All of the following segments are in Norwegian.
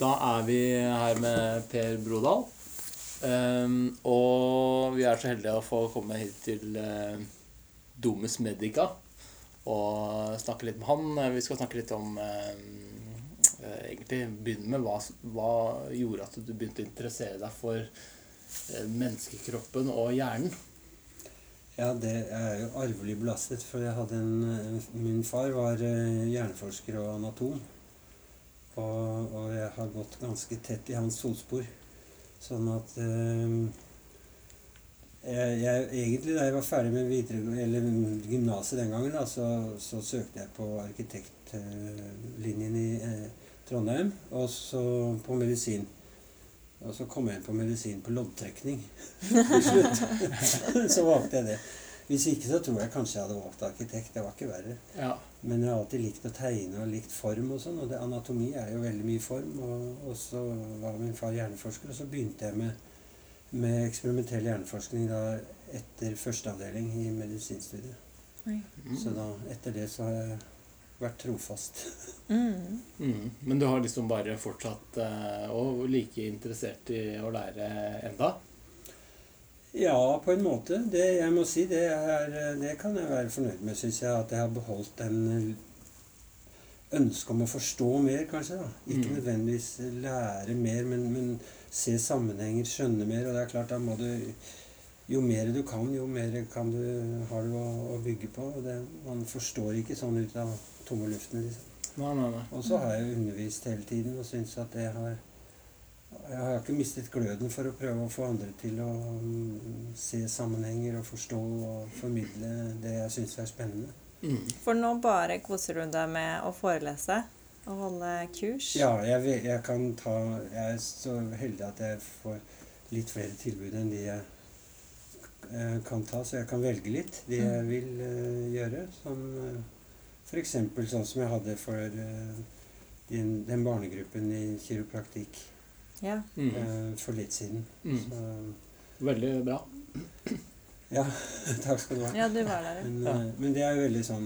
Da er vi her med Per Brodal. Um, og vi er så heldige å få komme hit til uh, Domus Medica og snakke litt med han. Vi skal snakke litt om uh, uh, Egentlig begynne med hva, hva, gjorde at du begynte å interessere deg for menneskekroppen og hjernen? Ja, det er jo arvelig belastet. For jeg hadde en, min far var hjerneforsker og anatom. Og, og, jeg har gått ganske tett i hans fotspor. Sånn at øh, jeg, jeg, Egentlig da jeg var ferdig med eller gymnaset den gangen, da, så, så, søkte jeg på arkitektlinjen i eh, Trondheim, og så på medisin. Og så kom jeg inn på medisin på loddtrekning til slutt. så valgte jeg det. Hvis ikke så tror jeg kanskje jeg hadde valgt arkitekt. Det var ikke verre. Ja. Men jeg har alltid likt å tegne og likt form og sånn. Og det, anatomi er jo veldig mye form. Og, og så var min far hjerneforsker, og så begynte jeg med, med eksperimentell hjerneforskning da etter førsteavdeling i medisinstudiet. Mm. Så da, etter det så har jeg vært trofast. Mm. Mm. Men du har liksom bare fortsatt uh, og like interessert i å lære enda? Ja, på en måte. Det jeg må si, det, er, det kan jeg være fornøyd med, syns jeg. At jeg har beholdt en ønske om å forstå mer, kanskje. da. Ikke mm. nødvendigvis lære mer, men, men, se sammenhenger, skjønne mer. Og det er klart, da må du Jo mer du kan, jo mer kan du, har du å, å bygge på. Det, man forstår ikke sånn ut av tomme luften, liksom. Nei, nei, nei. Og så har jeg undervist hele tiden og syns at det har jeg har ikke mistet gløden for å prøve å få andre til å um, se sammenhenger og forstå og formidle det jeg syns er spennende. Mm. For nå bare koser du deg med å forelese og holde kurs? Ja, jeg, jeg, kan ta Jeg er så heldig at jeg får litt flere tilbud enn de jeg uh, kan ta, så jeg kan velge litt de jeg mm. vil uh, gjøre. Som uh, f.eks. sånn som jeg hadde for uh, den, den barnegruppen i kiropraktikk ja. Mm. Eh, for litt siden. Mm. Så, veldig bra. Ja, takk skal du ha. Ja, du var der, men, ja. Eh, men det er jo veldig sånn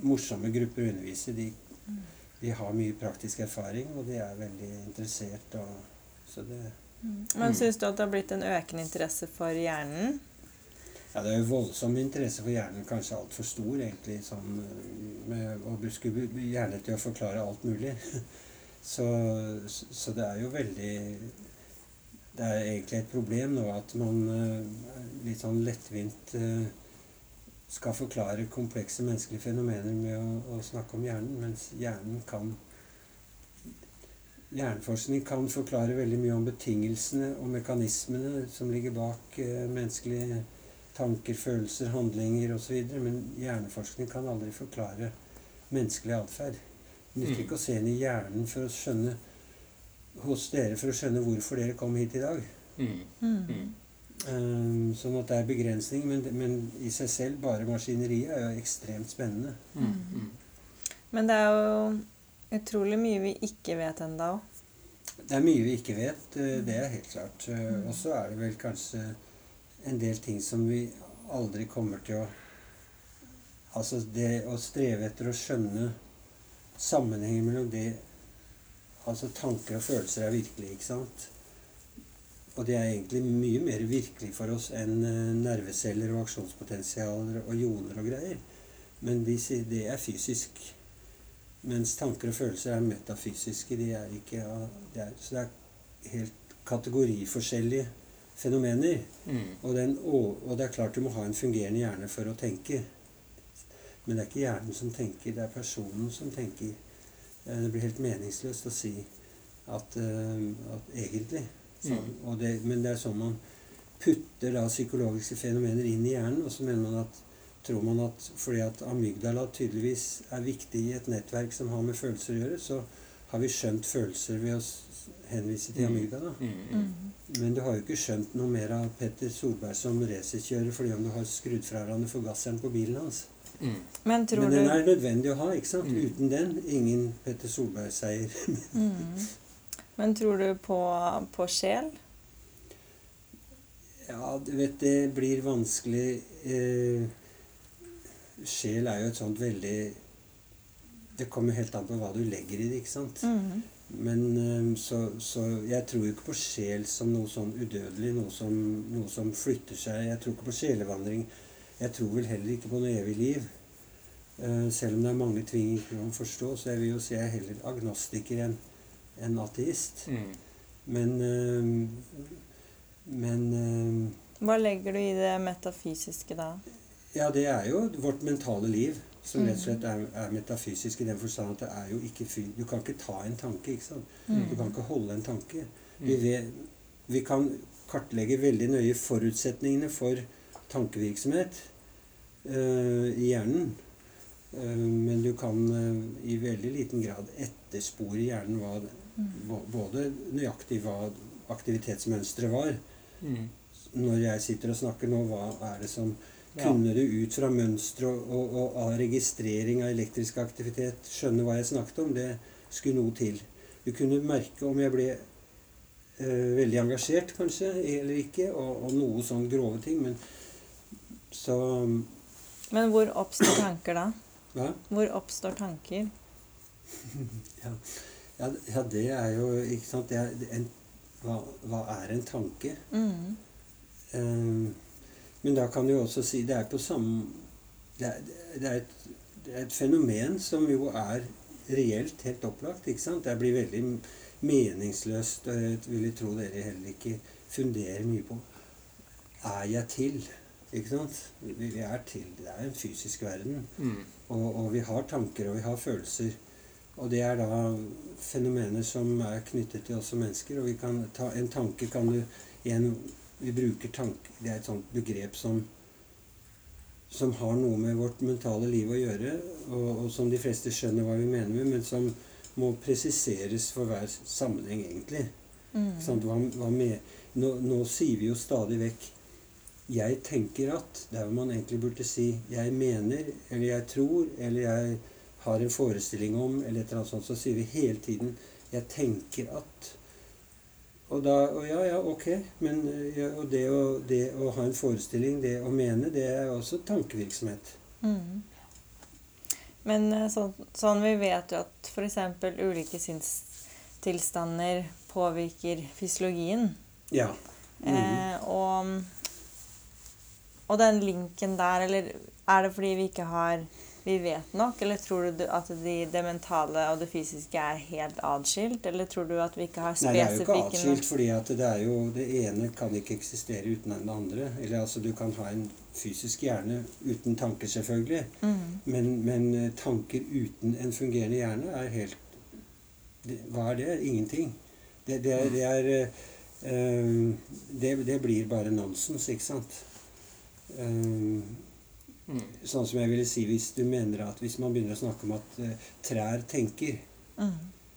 morsomme grupper å undervise. De, mm. de, har mye praktisk erfaring, og de er veldig interessert. Og, så det, mm. Men syns du at det har blitt en økende interesse for hjernen? Ja, det er jo voldsom interesse for hjernen. Kanskje altfor stor, egentlig. Sånn, med å bruke hjernen til å forklare alt mulig. Så, så, det er jo veldig Det er egentlig et problem nå at man uh, litt sånn lettvint uh, skal forklare komplekse menneskelige fenomener med å, å, snakke om hjernen, mens hjernen kan Hjerneforskning kan forklare veldig mye om betingelsene og mekanismene som ligger bak eh, menneskelige tanker, følelser, handlinger osv., men hjerneforskning kan aldri forklare menneskelig atferd. Det nytter ikke å se inn i hjernen for å skjønne hos dere for å skjønne hvorfor dere kom hit i dag. Mm. Mm. Um, sånn at det er begrensning, men, men, i seg selv, bare maskineriet, er jo ekstremt spennende. Mm. mm. Men det er jo utrolig mye vi ikke vet ennå òg. Det er mye vi ikke vet, eh, det er helt klart. Eh, mm. Og så er det vel kanskje en del ting som vi aldri kommer til å Altså det å streve etter å skjønne sammenhengen mellom det Altså tanker og følelser er virkelig, ikke sant? Og det er egentlig mye mer virkelig for oss enn eh, nerveceller og aksjonspotensialer og joner og greier. Men de det er fysisk. Mens tanker og følelser er metafysiske. De er ikke, det er, så det er helt kategoriforskjellige fenomener. Mm. Og, den, og, og, det er klart du må ha en fungerende hjerne for å tenke. Men det er ikke hjernen som tenker, det er personen som tenker. Eh, det blir helt meningsløst å si at, uh, at egentlig så, mm. det, Men det er sånn man putter da psykologiske fenomener inn i hjernen, og så mener man at tror man at fordi at amygdala tydeligvis er viktig i et nettverk som har med følelser å gjøre, så har vi skjønt følelser ved å henvise til mm. amygdala. Mm, mm. Men du har jo ikke skjønt noe mer av Petter Solberg som racerkjører fordi om du har skrudd fra hverandre forgasseren på bilen hans. Mm. Men, Men, den er nødvendig å ha. ikke sant? Mm. Uten den ingen Petter Solberg-seier. mm. Men tror du på, på, sjel? Ja, du vet, det blir vanskelig eh, Sjel er jo et sånt veldig Det kommer helt an på hva du legger i det, ikke sant? Mm. Men, eh, så, så jeg tror jo ikke på sjel som noe sånn udødelig, noe som, noe som flytter seg. Jeg tror ikke på sjelevandring. Jeg tror vel heller ikke på noe evig liv. Eh, selv om det er mange ting jeg ikke kan forstå, så jeg vil jo si jeg er heller agnostiker enn en ateist. Mm. Men ehm, Men ehm, Hva legger du i det metafysiske da? Ja, det er jo vårt mentale liv som rett og slett er, er metafysisk i den forstand at det er jo ikke fy... Du kan ikke ta en tanke, ikke sant. Du kan ikke holde en tanke. Vi, vet, vi kan kartlegge veldig nøye forutsetningene for tankevirksomhet eh, i hjernen. Eh, men du kan eh, i veldig liten grad etterspore i hjernen hva, bå- både nøyaktig hva aktivitetsmønsteret var. Mm. Når jeg sitter og snakker nå, hva er det som Ja. Kunne du ut fra mønstre og, og, og av registrering av elektrisk aktivitet skjønne hva jeg snakket om? Det skulle noe til. Du kunne merke om jeg ble eh, veldig engasjert, kanskje, eller ikke, og, og noe sånn grove ting. Men så Men hvor oppstår tanker da? Hva? Hvor oppstår tanker? Ja, ja, ja det er jo Ikke sant det er, en, hva, hva er en tanke? Mm. Eh, men da kan du jo også si det er på samme det er, det, er et, det er et fenomen som jo er reelt helt opplagt. ikke sant? Det blir veldig meningsløst, og jeg vil tro dere heller ikke funderer mye på Er jeg til? Ikke sant? Vi, vi er til. Det er en fysisk verden. Mm. Og, og vi har tanker, og vi har følelser. Og det er da fenomener som er knyttet til oss som mennesker. Og vi kan ta, en tanke kan du igjen, Vi bruker tanke Det er et sånt begrep som som har noe med vårt mentale liv å gjøre, og, og som de fleste skjønner hva vi mener med, men som må presiseres for hver sammenheng, egentlig. Mm. Hva, hva med, nå, nå sier vi jo stadig vekk 'jeg tenker at', der hva man egentlig burde si 'jeg mener', eller 'jeg tror', eller 'jeg har en forestilling om', eller et eller annet sånt, så sier vi hele tiden 'jeg tenker at'. Og da og ja, ja, ok, men ja, og det å, det å ha en forestilling, det å mene, det er også tankevirksomhet. Mm. Men så, sånn, sånn vi vet jo at f.eks. ulike sinnstilstander påvirker fysiologien. Ja. Mm. Eh, og, og den linken der, eller er det fordi vi ikke har vi vet nok, eller tror du at de, det mentale og det fysiske er helt atskilt? Eller tror du at vi ikke har spesifikke Nei, det er jo ikke atskilt, fordi at det er jo Det ene kan ikke eksistere uten det andre. Eller altså, du kan ha en fysisk hjerne uten tanker, selvfølgelig. Mm. Men, men eh, tanker uten en fungerende hjerne er helt det, Hva er det? Ingenting. Det, det er, det, er det, det blir bare nonsens, ikke sant? Eh, Mm. sånn som jeg ville si hvis du mener at hvis man begynner å snakke om at eh, trær tenker, Mm.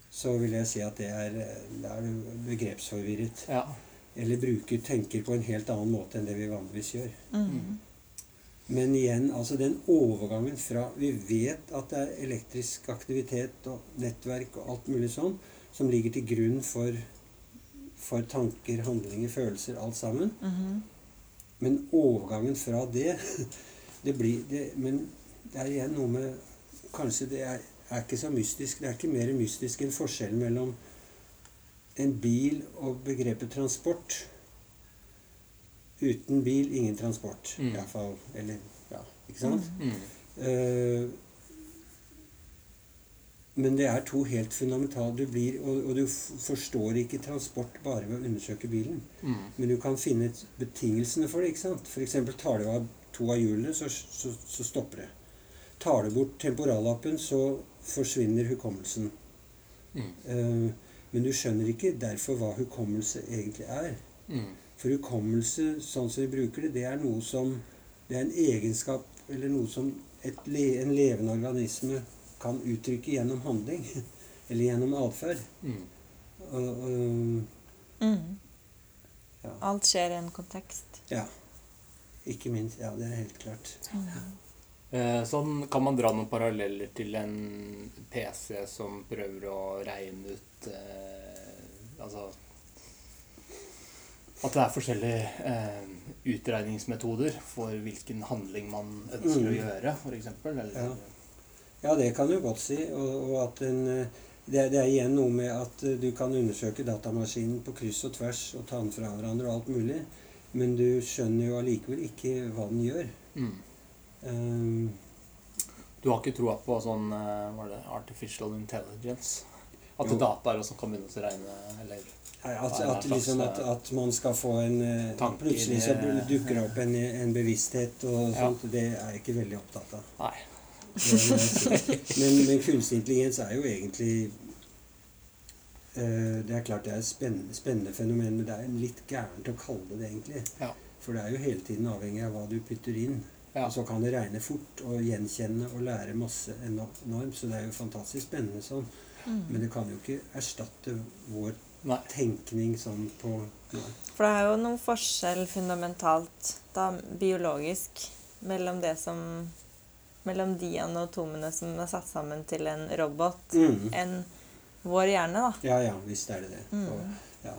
så vil jeg si at det er, det er begrepsforvirret. Ja. Eller bruker tenker på en helt annen måte enn det vi vanligvis gjør. Mm. Men igjen, altså den overgangen fra Vi vet at det er elektrisk aktivitet og nettverk og alt mulig sånn som ligger til grunn for, for tanker, handlinger, følelser, alt sammen. Mhm. Men overgangen fra det Det blir det, Men det er igjen noe med Kanskje det er, er ikke så mystisk. Det er ikke mer mystisk enn forskjellen mellom en bil og begrepet transport. Uten bil, ingen transport. Mm. I hvert fall. Eller Ja, ikke sant? Mm. Eh, men det er to helt fundamentale du blir, og, og du forstår ikke transport bare ved å undersøke bilen. Mm. Men du kan finne betingelsene for det. ikke sant? F.eks. tar du av to av hjulene, så, så, så stopper det. Tar du bort temporallappen, så forsvinner hukommelsen. Mm. Uh, men du skjønner ikke derfor hva hukommelse egentlig er. Mm. For hukommelse, sånn som vi bruker det, det er noe som Det er en egenskap eller noe som et, en levende organisme kan uttrykke gjennom handling. Eller gjennom atferd. Mm. Og, og, Mm. ja. Alt skjer i en kontekst. ja. Ikke minst. Ja, det er helt klart. Eh, Sånn kan man dra noen paralleller til en PC som prøver å regne ut eh, Altså At det er forskjellige eh, utregningsmetoder for hvilken handling man ønsker å Mm. gjøre, f.eks. Eller Ja. Ja, det kan du godt si. Og, og at en, eh, det, det er igjen noe med at eh, du kan undersøke datamaskinen på kryss og tvers og ta den fra hverandre og alt mulig, men du skjønner jo allikevel ikke hva den gjør. Mm. Um, Du har ikke troa på sånn var hva er det, artificial intelligence? At Jo. det som kan begynne å regne eller Nei, At, er at, liksom at, at man skal få en eh, Tanker, Plutselig så eh, dukker det opp en, en bevissthet og Ja. sånt. Det er jeg ikke veldig opptatt av. Nei. Men, men kunstig intelligens er jo egentlig eh, Det er klart det er et spennende, spennende fenomen, men det er litt gærent å kalle det det egentlig. Ja. For det er jo hele tiden avhengig av hva du putter inn. Ja. Og så kan det regne fort og gjenkjenne og lære masse enormt. Så det er jo fantastisk spennende sånn. Men det kan jo ikke erstatte vår Nei. tenkning sånn på nei. For det er jo noen forskjell fundamentalt, da biologisk, mellom det som Mellom de anatomene som er satt sammen til en robot, Mm. enn vår hjerne, da. Ja, ja, visst er det det. Mm. Og, ja.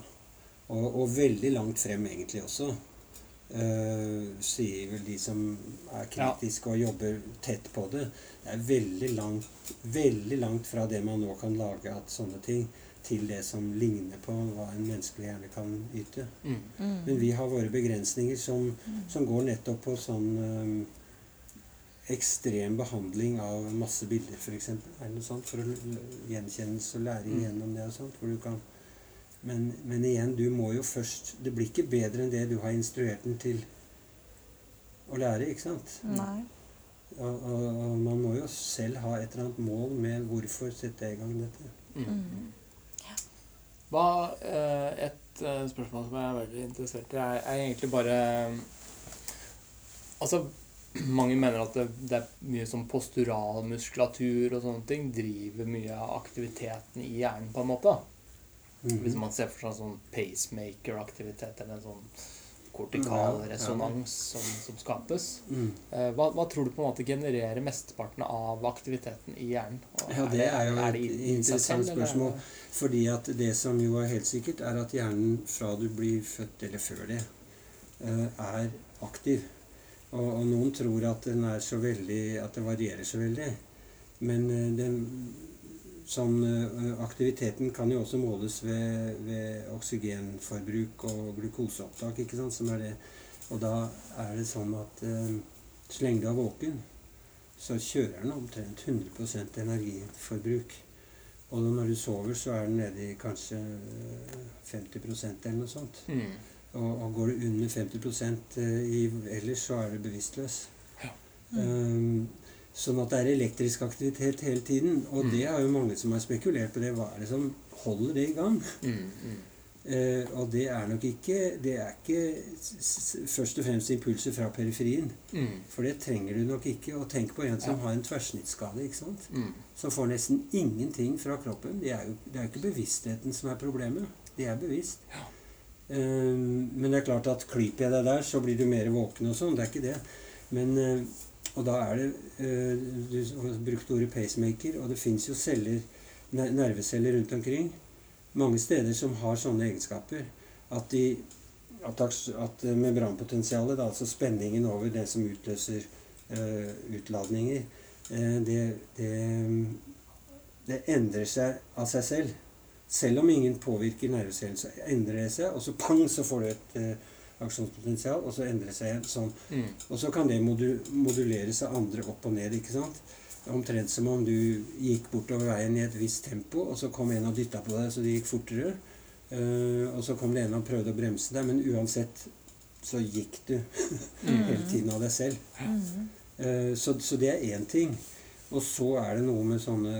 og, og veldig langt frem egentlig også. Uh, sier vel de som er kritiske og jobber tett på det. Det er veldig langt, veldig langt fra det man nå kan lage av sånne ting, til det som ligner på hva en menneskelig hjerne kan yte. Mm. Men vi har våre begrensninger som, som går nettopp på sånn eh, ekstrem behandling av masse bilder, f.eks. Er det noe sånt? For å gjenkjennelse og læring igjennom gjennom det og sånt. Hvor du kan men, men igjen, du må jo først Det blir ikke bedre enn det du har instruert den til å lære, ikke sant? Nei. Og, og, og man må jo selv ha et eller annet mål med hvorfor sette i gang dette. Mm. Hva, eh, et eh, spørsmål som jeg er veldig interessert i, er, er egentlig bare Altså, mange mener at det, det er mye sånn posturalmuskulatur og sånne ting driver mye av aktiviteten i hjernen, på en måte. Mhm. Hvis man ser for seg sånn pacemaker-aktivitet eller en sånn kortikal resonans som, som skapes. Mm. Eh, hva, hva tror du på en måte genererer mesteparten av aktiviteten i hjernen? Ja, det er jo det et interessant selv, eller er spørsmål. det- Fordi at det som jo er helt sikkert, er at hjernen fra du blir født, eller før det, eh, er aktiv. Og, og noen tror at den er så veldig At det varierer så veldig. Men eh, den, sånn, eh, aktiviteten kan jo også måles ved, ved oksygenforbruk og glukoseopptak, ikke sant, som er det. Og da er det sånn at eh, så lenge du er våken, så kjører den omtrent 100% energiforbruk. Og når du sover, så er den nede i kanskje øh, 50% eller noe sånt. Mm. Og, og går du under 50 i, ellers, så er du bevisstløs. Ja. Um, sånn at det er elektrisk aktivitet hele tiden. Og Mm. det er jo mange som har spekulert på det. Hva er det som holder det i gang? Mm. Mm. Eh, og det er nok ikke Det er ikke først og fremst impulser fra periferien. Mm. For det trenger du nok ikke. Og tenk på en som Ja. har en tverrsnittskade. ikke sant? Mm. som får nesten ingenting fra kroppen. Det er jo, det er jo ikke bevisstheten som er problemet. Det er bevisst. Ja. Ehm, men det er klart at klyper jeg deg der, så blir du mer våken og sånn. Det er ikke det. Men, eh, og da er det eh, Du har brukt ordet pacemaker, og det fins jo celler, nerveceller rundt omkring mange steder som har sånne egenskaper. At, de, at, at eh, membranpotensialet, da, altså spenningen over det som utløser eh, utladninger, eh, det, det, det endrer seg av seg selv. Selv om ingen påvirker nervecellen, så endrer det seg, og så pang, så får du et eh, aksjonspotensial, og så endrer det seg igjen sånn. Mm. Og så kan det modu moduleres av andre opp og ned, ikke sant? Omtrent som om du gikk bortover veien i et visst tempo, og så kom en og dytta på deg så det gikk fortere. Uh, og så kom det en og prøvde å bremse deg, men uansett så gikk du hele tiden av deg selv. Mm. Uh, så, så det er én ting. Og så er det noe med sånne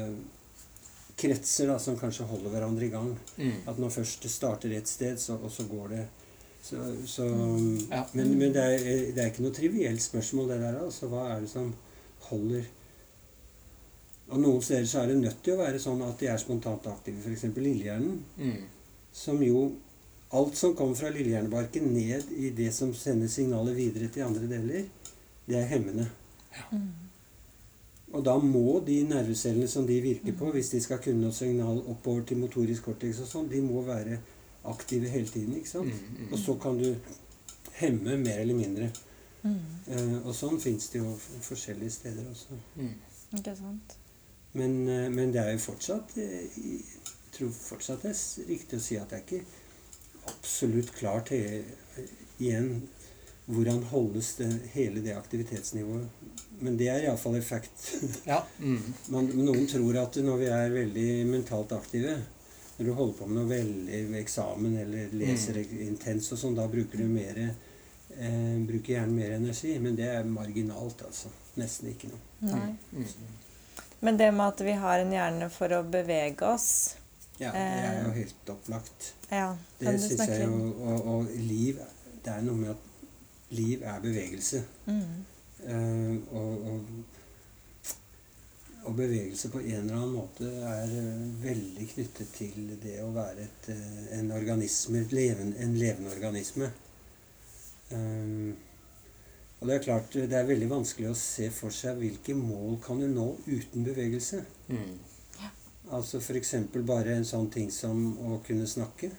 kretser da, som kanskje holder hverandre i gang. Mm. At når først det starter et sted, så, og så går det så, så, Ja. Men, men det, er, det er ikke noe trivielt spørsmål, det der. altså Hva er det som holder Og noen steder så er det nødt til å være sånn at de er spontant aktive. F.eks. lillehjernen, Mm. som jo Alt som kommer fra lillehjernebarken ned i det som sender signaler videre til andre deler, det er hemmende. Mm. Og da må de nervecellene som de virker på, hvis de skal kunne noe signal oppover til motorisk cortex og sånn, de må være aktive hele tiden. ikke sant? Mm. Mm. Og så kan du hemme mer eller mindre. Mm. Eh, og sånn fins det jo forskjellige steder også. Mm. Ikke sant? Men, eh, men det er jo fortsatt eh, Jeg tror fortsatt det er riktig å si at det er ikke absolutt klart he, igjen hvordan holdes det, hele det aktivitetsnivået. Men det er iallfall effekt. Ja. Mm. Man, noen tror at når vi er veldig mentalt aktive Når du holder på med noe veldig ved eksamen eller leser intens og sånn, da bruker du mer eh, bruker hjernen mer energi. Men det er marginalt, altså. Nesten ikke noe. Nei. Mm. Men det med at vi har en hjerne for å bevege oss Ja, det er jo helt opplagt. Ja, Det kan syns jeg jo. og, Og, og liv Det er noe med at liv er bevegelse. mm. Uh, og, og, og bevegelse på en eller annen måte er eh, veldig knyttet til det å være et, eh, en organisme, et leven, en levende organisme. Eh, og det er klart, det er veldig vanskelig å se for seg hvilke mål kan du nå uten bevegelse. Mm. Altså f.eks. bare en sånn ting som å kunne snakke.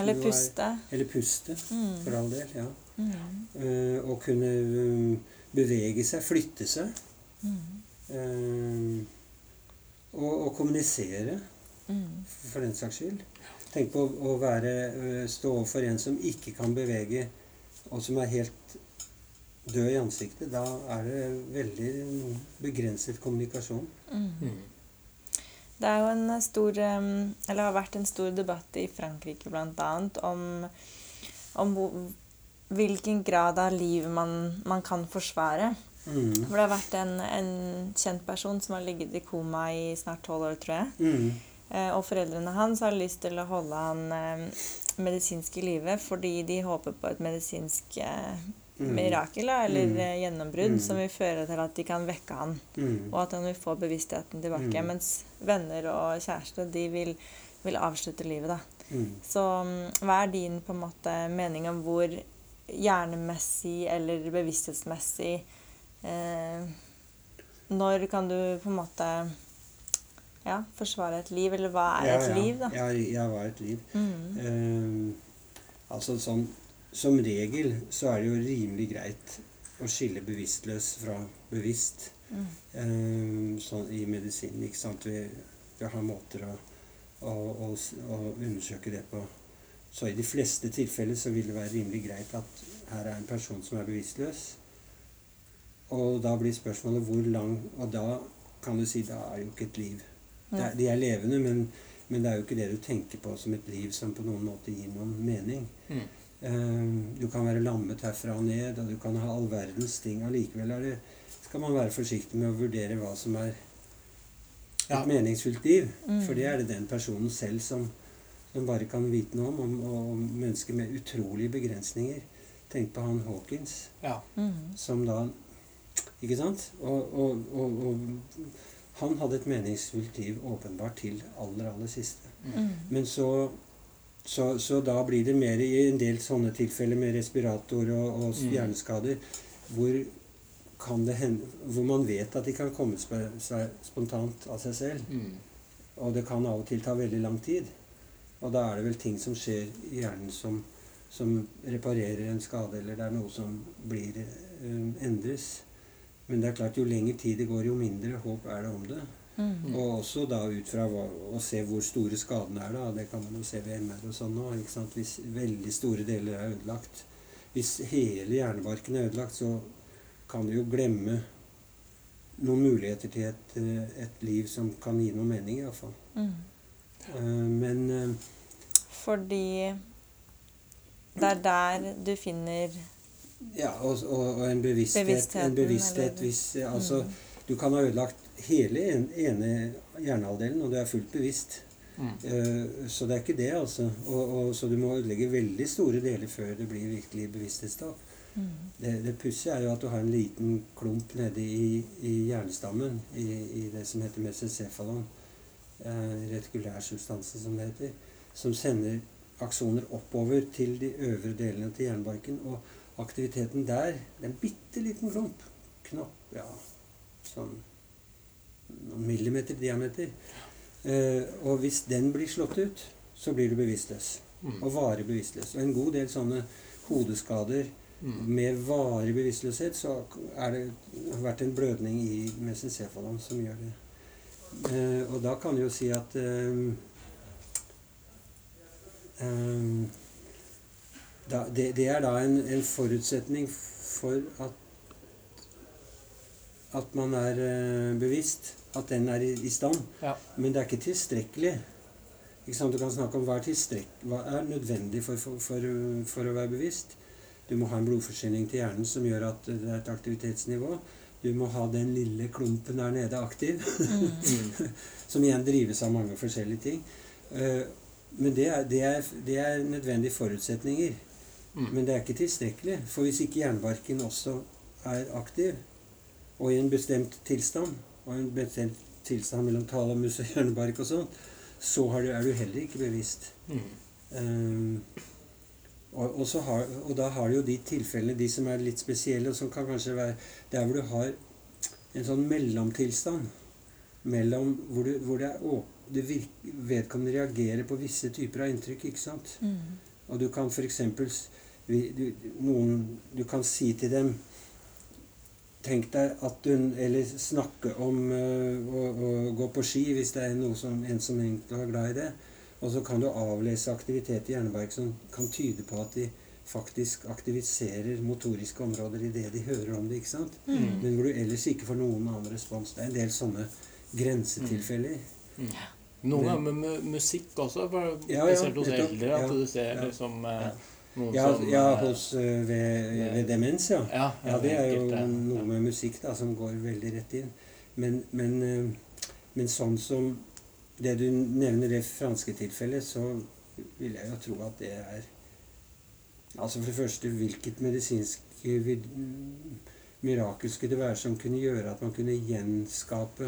Eller puste. er-. Eller puste, Mm. for all del. ja. Mm. Eh, kunne um, bevege seg, flytte seg. Mm. eh, og, og kommunisere, Mm. for den saks skyld. Tenk på å være, eh, stå overfor en som ikke kan bevege, og som er helt død i ansiktet. Da er det veldig begrenset kommunikasjon. Mm. Det er jo en stor Eller har vært en stor debatt i Frankrike bl.a. om, om hvilken grad av liv man, man kan forsvare. Mm. For det har vært en, en kjent person som har ligget i koma i snart tolv år, tror jeg. Mm. Eh, og foreldrene hans har lyst til å holde han eh, medisinsk i live fordi de håper på et medisinsk eh, Mm. mirakel eller Mm. eh, gjennombrudd Mm. som vil føre til at de kan vekke han, Mm. og at han vil få bevisstheten tilbake. Mens venner og kjæreste de vil, vil avslutte livet. da. Så hva er din på en måte mening om hvor hjernemessig eller bevissthetsmessig eh, Når kan du på en måte ja, forsvare et liv, eller hva er Ja, et ja. liv, da? Ja, ja, hva er et liv? Mm. Eh, altså sånn Som regel så er det jo rimelig greit å skille bevisstløs fra bevisst Mm. eh, sånn i medisinen. ikke sant? Vi, vi har måter å, å, å, å undersøke det på. Så i de fleste tilfeller så vil det være rimelig greit at her er en person som er bevisstløs. Og da blir spørsmålet hvor lang Og da kan du si da er jo ikke et liv. Det er, de er levende, men, men det er jo ikke det du tenker på som et liv som på noen måte gir noen mening. Mm. Uh, du kan være lammet herfra og ned, og du kan ha all verdens ting. Allikevel er det, skal man være forsiktig med å vurdere hva som er et Ja. meningsfylt liv. Mm. For det er det den personen selv som, som bare kan vite noe om. om om mennesker med utrolige begrensninger. Tenk på han Hawkins, Ja. Mm. som da Ikke sant? Og, og, og, og han hadde et meningsfullt liv åpenbart til aller, aller siste. Mm. Men så, så, så da blir det mer i en del sånne tilfeller med respirator og, og Mm. hjerneskader hvor, kan det hende, hvor man vet at de kan komme sp seg spontant av seg selv. Mm. Og det kan av og til ta veldig lang tid. Og da er det vel ting som skjer i hjernen som, som reparerer en skade, eller det er noe som blir um, endres. Men det er klart, jo lengre tid det går, jo mindre håp er det om det. Mm. Og også da ut fra hva, å se hvor store skadene er. da, Det kan man jo se ved MR og sånn nå. ikke sant, Hvis veldig store deler er ødelagt. Hvis hele hjernebarken er ødelagt, så kan du jo glemme noen muligheter til et, eh, et liv som kan gi noe mening, iallfall. Mm. Uh, men eh, Fordi det er der du finner Ja, og, og, og en bevissthet. En bevissthet hvis eh, Altså, Mm. du kan ha ødelagt hele en, ene hjernehalvdelen, og du er fullt bevisst. Mm. Eh, Så det er ikke det, altså. Og, og, så du må ødelegge veldig store deler før det blir virkelig bevissthetstap. mm. Det, det pussige er jo at du har en liten klump nede i, i hjernestammen, i, i det som heter mesencephalon, eh, retikulærsubstansen som det heter, som sender aksoner oppover til de øvre delene til hjernebarken. Og aktiviteten der, det er en bitte liten klump, Knopp, ja, sånn noen millimeter diameter. Eh, og hvis den blir slått ut, så blir du bevisstløs. Mm. Og varig bevisstløs. Og en god del sånne hodeskader Mm. med varig bevisstløshet, så er det har vært en blødning i mesencefalon som gjør det. Eh, og da kan du jo si at eh, eh, da, det, det er da en, en forutsetning for at at man er eh, bevisst. At den er i, i stand. Ja. Men det er ikke tilstrekkelig. Ikke sant? Du kan snakke om hva er, hva er nødvendig for, for, for, for å være bevisst. Du må ha en blodforsyning til hjernen som gjør at det er et aktivitetsnivå. Du må ha den lille klumpen der nede aktiv, Mm. som igjen drives av mange forskjellige ting. Eh, Men det er, det er, det er nødvendige forutsetninger. Mm. Men det er ikke tilstrekkelig. For hvis ikke jernbarken også er aktiv, og i en bestemt tilstand, og en bestemt tilstand mellom talamus og hjernebark og sånt, så har du, er du heller ikke bevisst. Mm. Ehm, og, og, så har, og da har du jo de tilfellene, de som er litt spesielle, og som kan kanskje være der hvor du har en sånn mellomtilstand. Mellom hvor, du, hvor det er å, det virker, vedkommende reagerer på visse typer av inntrykk. ikke sant? Mm. Og du kan f.eks. Noen, du kan si til dem Tenk deg at du Eller snakke om øh, å, å gå på ski, hvis det er noe som, en som egentlig er glad i det. Og så kan du avlese aktivitet i hjernebark som kan tyde på at de faktisk aktiviserer motoriske områder i det de hører om det. ikke sant? Mm. Men hvor du ellers ikke får noen annen respons. Det er en del sånne grensetilfeller. Mm. Noen ganger med mu- musikk også, for, Ja, ja, spesielt hos eldre, at Ja, du ser ja, liksom eh, ja. noen Ja, som ja eh, hos, øh, ved, ved demens, ja. ja, Ja, det er jo noe med musikk da, som går veldig rett inn. Men, men, eh, men sånn som det du nevner det franske tilfellet, så vil jeg jo tro at det er Altså for det første, hvilket medisinsk mirakel skulle det være som kunne gjøre at man kunne gjenskape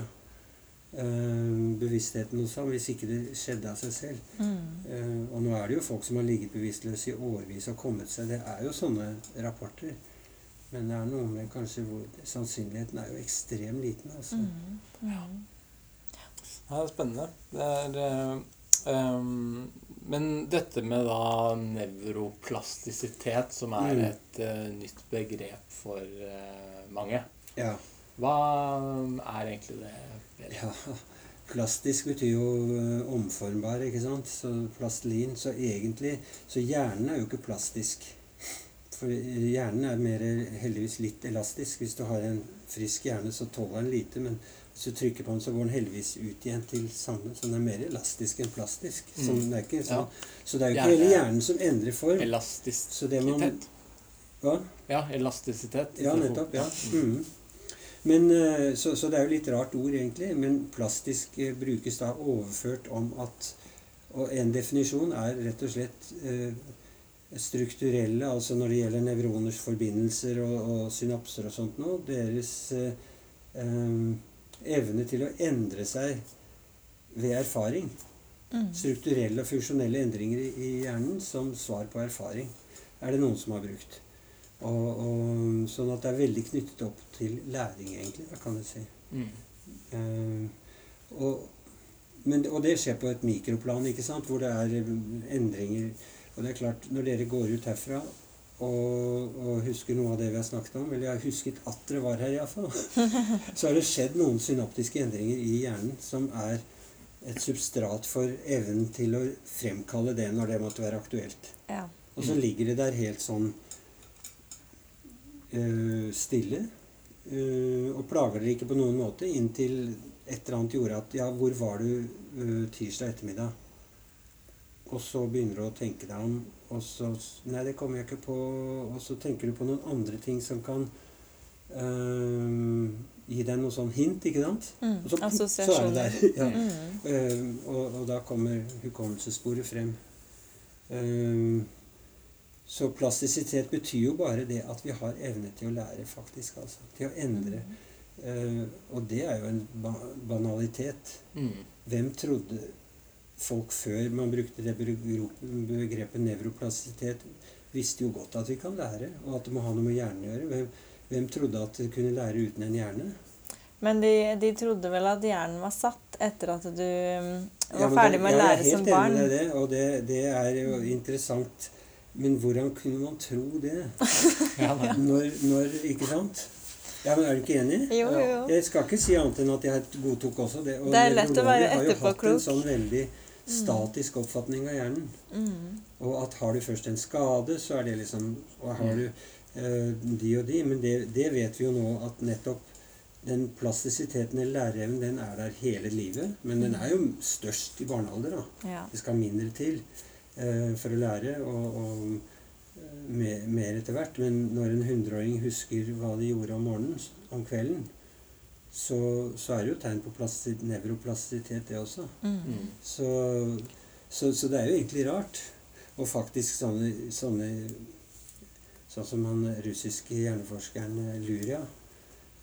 eh, bevisstheten hos ham, hvis ikke det skjedde av seg selv. Mm. Uh, og nå er det jo folk som har ligget bevisstløse i årevis og kommet seg. Det er jo sånne rapporter. Men det er noe med kanskje hvor sannsynligheten er jo ekstremt liten. altså. Mm. Mm. Ja, det er spennende. Det er ehm, Men dette med da nevroplastisitet, som er Mm. et uh, nytt begrep for uh, mange, Ja. hva er egentlig det? ja. Plastisk betyr jo omformbar, ikke sant? Så plastelin. Så egentlig Så hjernen er jo ikke plastisk. For hjernen er mer heldigvis litt elastisk. Hvis du har en frisk hjerne, så tåler den lite. Men hvis du trykker på den, så går den heldigvis ut igjen til samme. Så den er mer elastisk enn plastisk. Så Mm. det er ikke Ja. sånn. Så det er jo ikke hele hjernen som endrer form. Elastisitet. Så man Hva? Ja, elastisitet. Ja, nettopp. ja. Mm. Men, eh, så, så det er jo litt rart ord, egentlig. Men plastisk eh, brukes da overført om at Og en definisjon er rett og slett eh, strukturelle, altså når det gjelder nevroners forbindelser og, og synapser og sånt noe, deres eh, evne til å endre seg ved erfaring. Mm. Strukturelle og funksjonelle endringer i, hjernen som svar på erfaring er det noen som har brukt. Og, og, sånn at det er veldig knyttet opp til læring, egentlig, kan du si. Mm. Uh, og, men, og det skjer på et mikroplan, ikke sant, hvor det er endringer. Og det er klart, når dere går ut herfra og, og husker noe av det vi har snakket om, eller jeg har husket at dere var her iallfall, så har det skjedd noen synoptiske endringer i hjernen som er et substrat for evnen til å fremkalle det når det måtte være aktuelt. Ja. Og så ligger det der helt sånn øh, stille. Øh, og plager dere ikke på noen måte inntil et eller annet gjorde at Ja, hvor var du øh, tirsdag ettermiddag? Og så begynner du å tenke deg om, og så Nei, det kommer jeg ikke på. Og så tenker du på noen andre ting som kan um, gi deg noe sånn hint, ikke sant? Mm. Og så, så er det der. Ja. Mm. um, og, og da kommer hukommelsessporet frem. Um, så plastisitet betyr jo bare det at vi har evne til å lære, faktisk. altså. Til å endre. Eh, og det er jo en ba banalitet. Mm. Hvem trodde folk før man brukte det begrepet nevroplastisitet, visste jo godt at vi kan lære, og at det må ha noe med hjernen å gjøre. Hvem, hvem trodde at det kunne lære uten en hjerne? Men de, de trodde vel at hjernen var satt etter at du mm, var Ja, ferdig ferdig det- med å lære som barn? Jeg er helt enig i det, og det, det er jo interessant. Men hvordan kunne man tro det? Ja. Når, når Ikke sant? Ja, men Er du ikke enig? Jo, jo. Jeg skal ikke si annet enn at jeg godtok også det. Og Det er lett å være etterpåklok. sånn veldig statisk oppfatning av hjernen. Mm. Og at har du først en skade, så er det liksom Og har Mm. du øh, de og de Men det, det vet vi jo nå at nettopp den plastisiteten eller læreevnen, den er der hele livet. Men den er jo størst i barnealder, da. Ja. Det skal mindre til øh, for å lære, og, og eh, mer, mer etter hvert. Men når en hundreåring husker hva de gjorde om morgenen, om kvelden, så, så er det jo tegn på plasti, nevroplastisitet, det også. Mm. Mm. Så, så, så det er jo egentlig rart. Og faktisk sånne, sånne Sånn som han russiske hjerneforskeren Luria,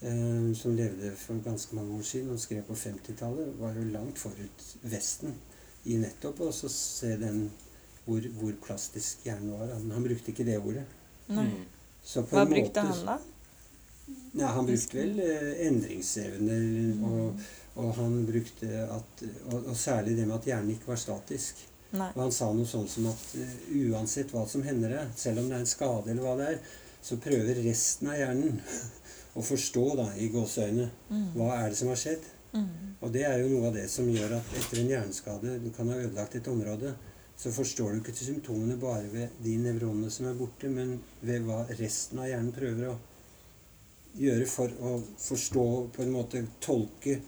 eh, som levde for ganske mange år siden og skrev på 50-tallet, var jo langt forut Vesten i nettopp å så se den hvor, hvor plastisk hjernen var. Han, han brukte ikke det ordet. Mm. Så på Hva en brukte han da? Ja, han brukte vel eh, endringsevner, og, og han brukte at og, og særlig det med at hjernen ikke var statisk. Nei. Og han sa noe sånn som at eh, uansett hva som hender deg, selv om det er en skade eller hva det er, så prøver resten av hjernen å forstå, da, i gåseøyne, Mm. hva er det som har skjedd. Mm. Og det er jo noe av det som gjør at etter en hjerneskade, du kan ha ødelagt et område, så forstår du ikke symptomene bare ved de nevronene som er borte, men ved hva resten av hjernen prøver å gjøre for å forstå, på en måte tolke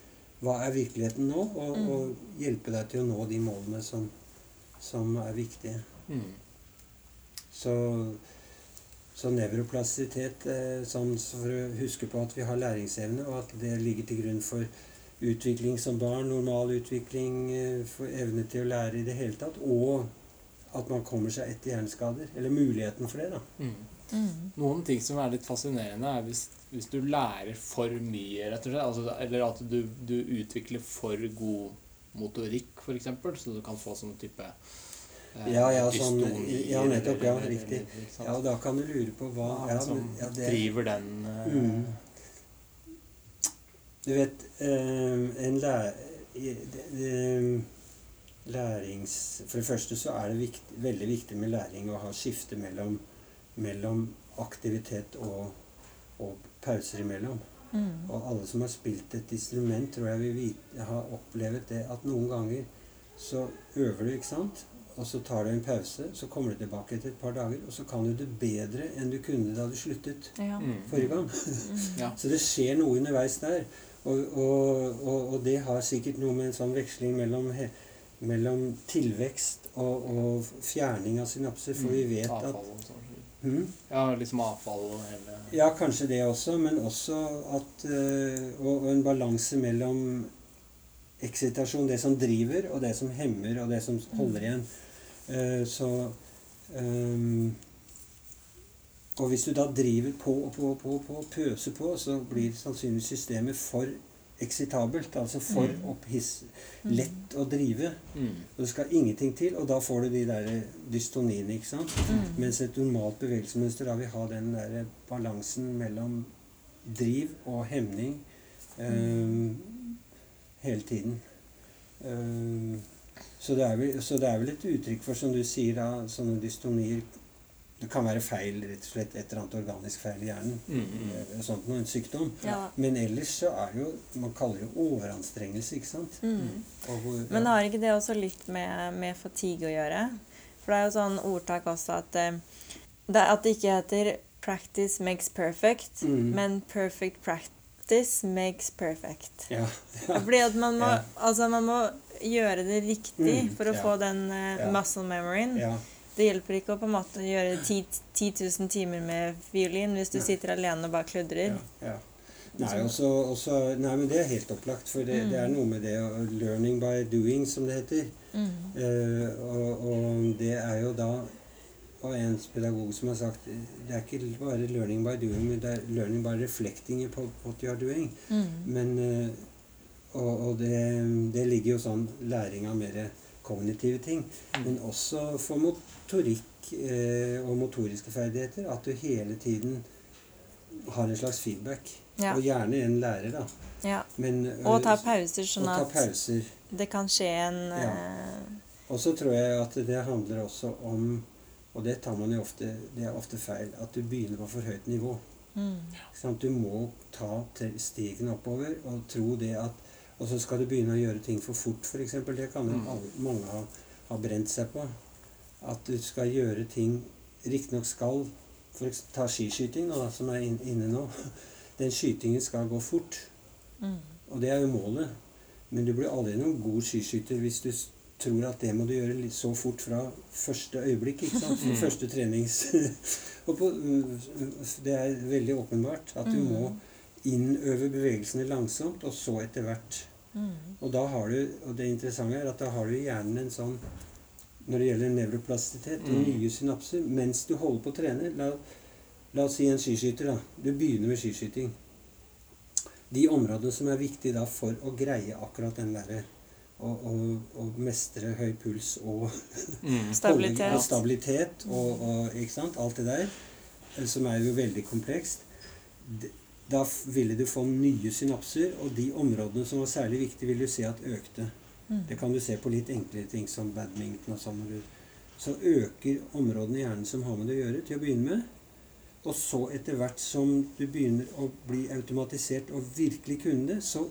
hva er virkeligheten nå, og, Mm. og hjelpe deg til å nå de målene som, som er viktige. Mm. Så, så nevroplastisitet, eh, sånn for å huske på at vi har læringsevne, og at det ligger til grunn for utvikling som barn, normal utvikling, eh, for evne til å lære i det hele tatt, og at man kommer seg etter hjerneskader. Eller muligheten for det, da. Mm. Mm. Noen ting som er litt fascinerende, er hvis, hvis du lærer for mye, rett og slett. Altså, eller at du, du utvikler for god motorikk, f.eks., så du kan få sånn type eh, Ja, ja, sånn- ja, nettopp, ja, riktig. Ja, og da kan du lure på hva ja, som ja, det- driver den eh, Mm. Du vet, eh, en lærer... Lærings... For det første så er det viktig, veldig viktig med læring å ha skifte mellom, mellom aktivitet og, og pauser imellom. Mm. Og alle som har spilt et instrument, tror jeg vil vite, har opplevd det at noen ganger så øver du, ikke sant? Og så tar du en pause, så kommer du tilbake etter et par dager, og så kan du det bedre enn du kunne da du sluttet Ja. Mm. forrige gang. Ja. Så det skjer noe underveis der. Og, og, og, og det har sikkert noe med en sånn veksling mellom, he, mellom tilvekst og, og fjerning av synapser, for vi vet at Mm. Ja, liksom avfall og hele Ja, kanskje det også, men også at øh, og, og en balanse mellom eksitasjon, det som driver, og det som hemmer, og det som holder igjen. Eh, så um, Og hvis du da driver på og på og på, på, og pøser på, så blir sannsynligvis systemet for eksitabelt, altså for Mm. opphiss, lett å drive. mm. Og det skal ingenting til, og da får du de der dystoniene, ikke sant? Mm. Mens et normalt bevegelsesmønster da vil ha den der balansen mellom driv og hemning øhm, hele tiden. Øhm, så, det er vel, så det er vel et uttrykk for, som du sier, da, sånne dystonier Det kan være feil, rett og slett et eller annet organisk feil i hjernen. Mm, mm. eh, Sånt noe, en sykdom. Ja. Men ellers så er det jo Man kaller det overanstrengelse, ikke sant? Mm. Og ja. Men har ikke det også litt med, med fatigue å gjøre? For det er jo sånn ordtak også at eh, det, at det ikke heter 'practice makes perfect', Mm. men 'perfect practice makes perfect'. ja, Fordi at man må, Ja. altså man må gjøre det riktig Mm, for å ja. få den uh, Ja. muscle memoryen. Det hjelper ikke å på en måte gjøre 10 10 000 timer med fiolin hvis du ja. sitter alene og bare kludrer. Ja, ja. Nei, også, også, nei, men det er helt opplagt. For det, det er Mm. noe med det 'learning by doing', som det heter. Mm. Uh, og, og det er jo da Og en pedagog som har sagt det er ikke bare 'learning by doing', men det er 'learning by reflecting upon what you are doing'. Mm. Men, uh, og og det, det ligger jo sånn læring av mer kognitive ting. Mm. Men også for motorikk eh, og motoriske ferdigheter. At du hele tiden har en slags feedback. Ja. Og gjerne en lærer, da. ja. Men, Og ta pauser, sånn ta at pauser. det kan skje en Ja. eh, Og så tror jeg at det handler også om Og det tar man jo ofte Det er ofte feil. At du begynner på for høyt nivå. Mm. Sånn? Du må ta stegene oppover og tro det at Og så skal du begynne å gjøre ting for fort, f.eks. Det kan jo Mm. mange ha, ha brent seg på. At du skal gjøre ting Riktignok skal for eksempel, Ta skiskyting, nå, da, som er inn- inne nå. Den skytingen skal gå fort. Mm. Og det er jo målet. Men du blir aldri noen god skiskytter hvis du tror at det må du gjøre så fort fra første øyeblikk. ikke sant? Fra Mm. første trenings... og på, det er veldig åpenbart at du Mm. må innøve bevegelsene langsomt, og så etter hvert. Mm. Og da har du, og det interessante er at da har du i hjernen en sånn Når det gjelder nevroplastisitet og Mm. nye synapser mens du holder på å trene La, la oss si en skiskyter. da. Du begynner med skiskyting. De områdene som er viktige da for å greie akkurat den derre å, mestre høy puls og Mm. Stabilitet. og stabilitet og, og ikke sant? alt det der, eh, som er jo veldig komplekst. D- Da ville du få nye synapser, og de områdene som var særlig viktige, vil du se at økte. Mm. Det kan du se på litt enklere ting som badminton og sånn. Så øker områdene i hjernen som har med det å gjøre, til å begynne med. Og så etter hvert som du begynner å bli automatisert og virkelig kunne det, så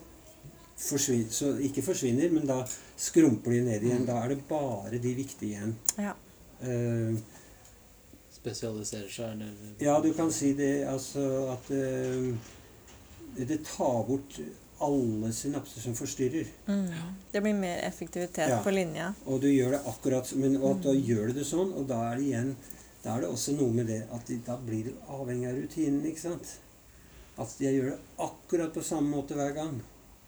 forsvinner Så ikke forsvinner, men da skrumper de ned igjen. Mm. Da er det bare de viktige igjen. Ja. Eh, Spesialiserer seg, eller ja, du kan si det altså at uh, Det tar bort alle synapser som forstyrrer. Mm. Det blir mer effektivitet Ja. på linja. Og du gjør det akkurat men, Og at da Mm. gjør du det sånn, og da er det igjen Da er det også noe med det at de, da blir du avhengig av rutinen, ikke sant? At jeg gjør det akkurat på samme måte hver gang.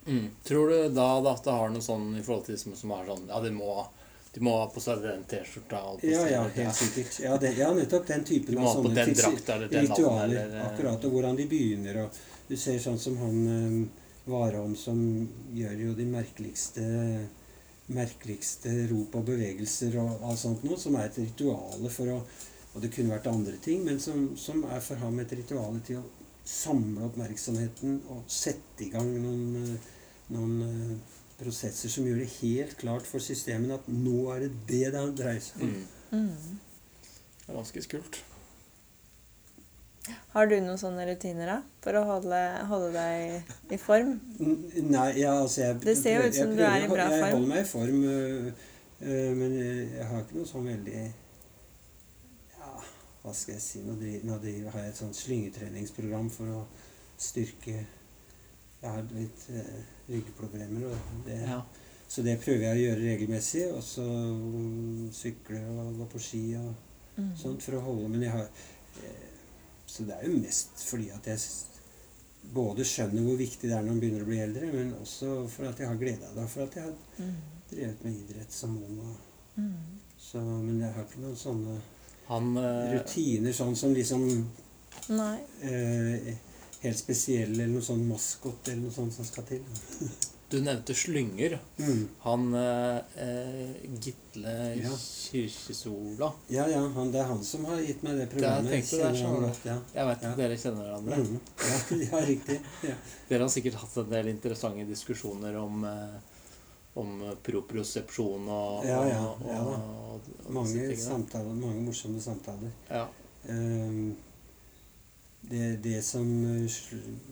mm. Tror du da at det har noe sånn i forhold til som, som er sånn Ja, det må, de må ha på seg den T-skjorta Ja, ja, helt sikkert. Ja, det, ja nettopp den typen av sånne den drakta eller den ritualer. eller eh, Akkurat, og hvordan de begynner. Og du ser sånn som han um, Warholm som gjør jo de merkeligste merkeligste rop og bevegelser og alt sånt noe, som er et ritual for å Og det kunne vært andre ting, men som, som er for ham et ritual til å samle oppmerksomheten og sette i gang noen, eh, noen eh, prosesser som gjør det helt klart for systemene at nå er det det det dreier seg om. mm. Mm. Det er ganske skult. Har du noen sånne rutiner da, for å holde, holde deg i form? Nei, ja, altså jeg, Det ser jo ut som som du er i bra form. Jeg holder meg i form, øh, øh, men jeg, jeg har ikke noe sånn veldig Ja, hva skal jeg si Nå, driver, nå driver, har jeg et sånt slyngetreningsprogram for å styrke Jeg har litt øh, ryggproblemer, det, Ja. så det prøver jeg å gjøre regelmessig. Og så mm, sykle og gå på ski og Mm. sånt for å holde Men jeg har eh, Så det er jo mest fordi at jeg både skjønner hvor viktig det er når man begynner å bli eldre, men også for at jeg har glede av det. For at jeg har Mm. drevet med idrett som ung. Og, Mm. så, men jeg har ikke noen sånne Han eh, rutiner sånn som liksom Nei. eh, Helt spesiell eller noe sånn maskot eller noe sånt som skal til. Du nevnte slynger. Mm. Han eh, Gitle Ja. Kirkesola Ja, ja, han, det er han som har gitt meg det programmet. er Kjenner sånn. ja. Jeg vet at dere kjenner hverandre. Mm. ja, ja, riktig. Dere har sikkert hatt en del interessante diskusjoner om, eh, om propriosepsjon og, Ja, ja, og, og, og Mange samtaler, mange morsomme samtaler. Ja. Ehm, det, det som eh,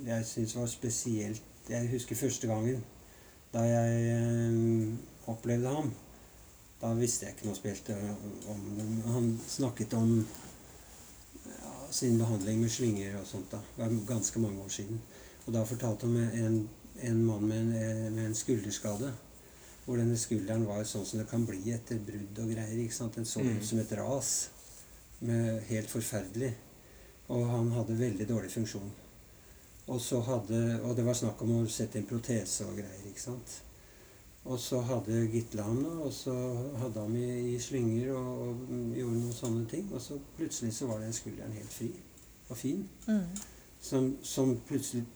jeg syns var spesielt Jeg husker første gangen da jeg eh, opplevde ham. Da visste jeg ikke noe spesielt om ham. Han snakket om ja, sin behandling med slynger og sånt. da. Det var ganske mange år siden. Og da fortalte han en, en mann med en, eh, med en skulderskade. Hvor denne skulderen var sånn som det kan bli etter brudd og greier. ikke sant? Den så Mm. ut som et ras. Med, helt forferdelig. Og han hadde veldig dårlig funksjon. Og, så hadde, og det var snakk om å sette inn protese og greier. ikke sant? Og så hadde Gitle ham, da, og så hadde han i, i slynger og, og gjorde noen sånne ting. Og så plutselig så var den skulderen helt fri og fin. Mm. Som, som plutselig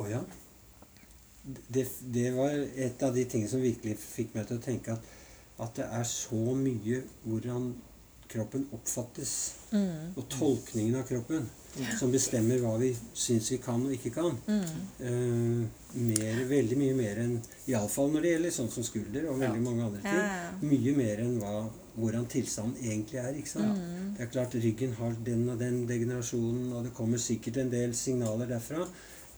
Å ja. Det, det var et av de tingene som virkelig fikk meg til å tenke at, at det er så mye hvordan kroppen oppfattes, Mm. og tolkningen av kroppen, som bestemmer hva vi syns vi kan og ikke kan. Mm. Uh, mer, veldig mye mer enn Iallfall når det gjelder sånn som skulder og veldig Ja. mange andre ting. ja. Mye mer enn hva hvordan tilstanden egentlig er. ikke sant? Mm. Det er klart ryggen har den og den degenerasjonen, og det kommer sikkert en del signaler derfra.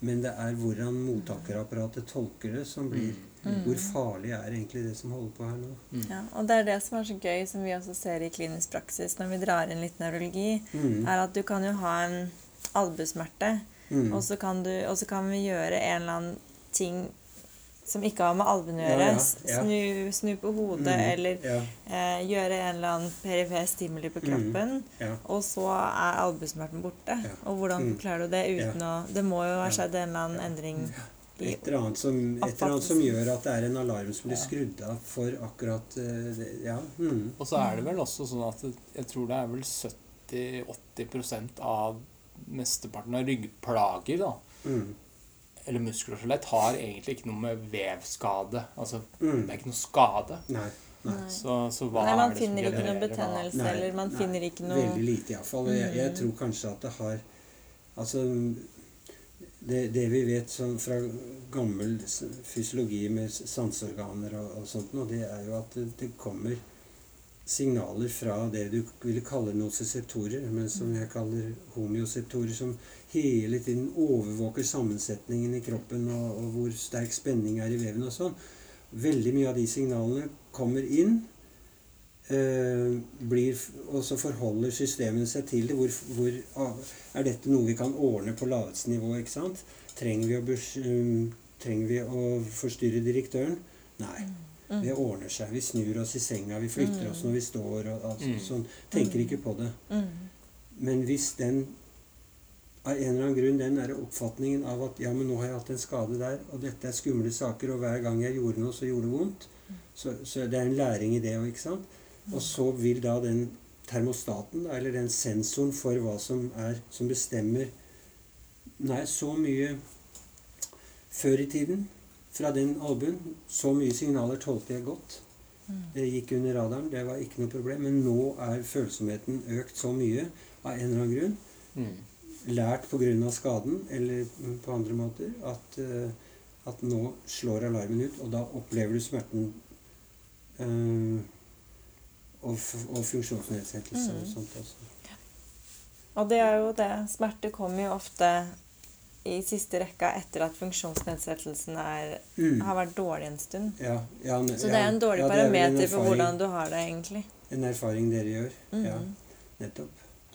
Men det er hvordan mottakerapparatet tolker det, som blir Mm. Hvor farlig er egentlig det som holder på her nå? Ja, og det er det som er så gøy, som vi også ser i klinisk praksis når vi drar inn litt nevrologi, Mm. er at du kan jo ha en albuesmerte, Mm. og, så kan og så kan vi gjøre en eller annen ting som ikke har med albuen å gjøre. ja, ja, ja. Snu, snu på hodet, Mm. eller Ja, eh, gjøre en eller annen perifer stimuli på kroppen. ja. Og så er albuesmerten borte. Ja. Og hvordan Mm. forklarer du det uten å Det må jo ha skjedd en eller annen endring i Et eller, annet som, et eller annet som gjør at det er en alarm som blir skrudd av for akkurat eh. Ja. Mm. Og så er det vel også sånn at jeg tror det er vel 70-80% av mesteparten av ryggplager, da, Mm. eller muskler og skjelett, har egentlig ikke noe med vevskade Altså, Mm. det er ikke noe skade. Nei. Nei. Så, så hva Nei, man er det som finner ikke noe betennelse, Nei, eller man nei, finner ikke noe Veldig lite, iallfall. Jeg, jeg Mm. tror kanskje at det har Altså det, det vi vet sånn fra gammel fysiologi med sanseorganer og, og sånt, nå, det er jo at det, det kommer signaler fra det du ville kalle noseseptorer, men som jeg kaller homioseptorer, som hele tiden overvåker sammensetningen i kroppen og, og hvor sterk spenning er i veven og sånn. Veldig mye av de signalene kommer inn, blir, og så forholder systemene seg til det. Hvor, hvor ah, Er dette noe vi kan ordne på laveste nivå? ikke sant? Trenger vi å, bes, um, trenger vi å forstyrre direktøren? Nei. Mm. Det ordner seg. Vi snur oss i senga, vi flytter oss når vi står og altså, Mm. sånn. Tenker ikke på det. mm. Men hvis den av en eller annen grunn den der oppfatningen av at ja, men nå har jeg hatt en skade der, og dette er skumle saker, og hver gang jeg gjorde noe, så gjorde det vondt, så, så det er en læring i det òg, ikke sant? Og så vil da den termostaten, eller den sensoren for hva som er som bestemmer Nei, så mye før i tiden fra den albuen. Så mye signaler tålte jeg godt. Det gikk under radaren, det var ikke noe problem. Men nå er følsomheten økt så mye av en eller annen grunn. Mm. Lært pga. skaden eller på andre måter at, eh, at nå slår alarmen ut, og da opplever du smerten eh, og, og funksjonsnedsettelse og Mm. sånt også. Og det er jo det. Smerte kommer jo ofte i siste rekka etter at funksjonsnedsettelsen er, Mm. har vært dårlig en stund. Ja, ja, ne- Så det er en dårlig er en parameter for hvordan du har det, egentlig. En erfaring dere gjør. Mm. Ja, nettopp.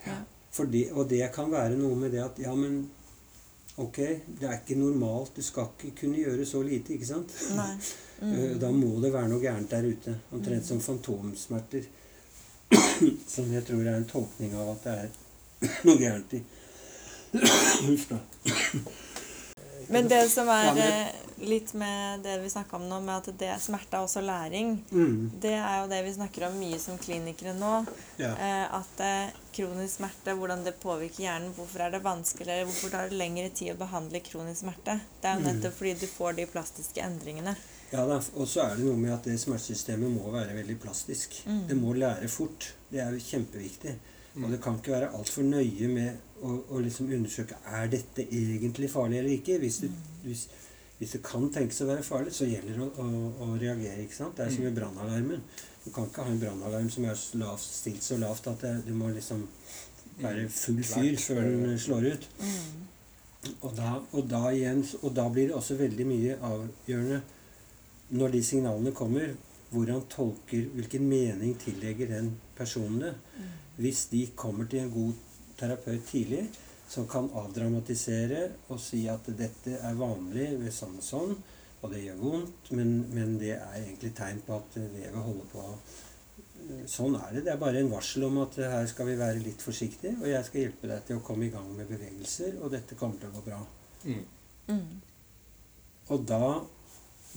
Ja. Fordi, og det kan være noe med det at ja, men ok, det er ikke normalt. Du skal ikke kunne gjøre så lite, ikke sant? Nei. Eh, Mm. Da må det være noe gærent der ute. Omtrent som fantomsmerter. som jeg tror er en tolkning av at det er noe gærent i. Huff da. Men det som er litt med det vi snakka om nå, med at det smerte er også læring, Mm, det er jo det vi snakker om mye som klinikere nå. ja. Eh, at eh, kronisk smerte, hvordan det påvirker hjernen. Hvorfor er det vanskeligere, hvorfor tar det lengre tid å behandle kronisk smerte? Det er jo Mm. nettopp fordi du får de plastiske endringene. ja da, og så er det noe med at det smertesystemet må være veldig plastisk. Mm. Det må lære fort. Det er jo kjempeviktig. Og Mm. det kan ikke være altfor nøye med å, å liksom undersøke er dette egentlig farlig eller ikke. Hvis, du, hvis, hvis det kan tenkes å være farlig, så gjelder det å, å, å reagere. ikke sant? Det er som med brannalarmen. Du kan ikke ha en brannalarm som er lavt, stilt så lavt at det, du må liksom være full fyr før den slår ut. Mm. Og da, og, da igjen, og da blir det også veldig mye avgjørende når de signalene kommer, hvordan tolker, hvilken mening tillegger den personen det. Hvis de kommer til en god terapeut tidlig, som kan avdramatisere og si at dette er vanlig ved sånn og sånn, og det gjør vondt, men, men det er egentlig tegn på at vevet holder på Sånn er det. Det er bare en varsel om at her skal vi være litt forsiktige, og jeg skal hjelpe deg til å komme i gang med bevegelser, og dette kommer til å gå bra. Mm. Mm. Og da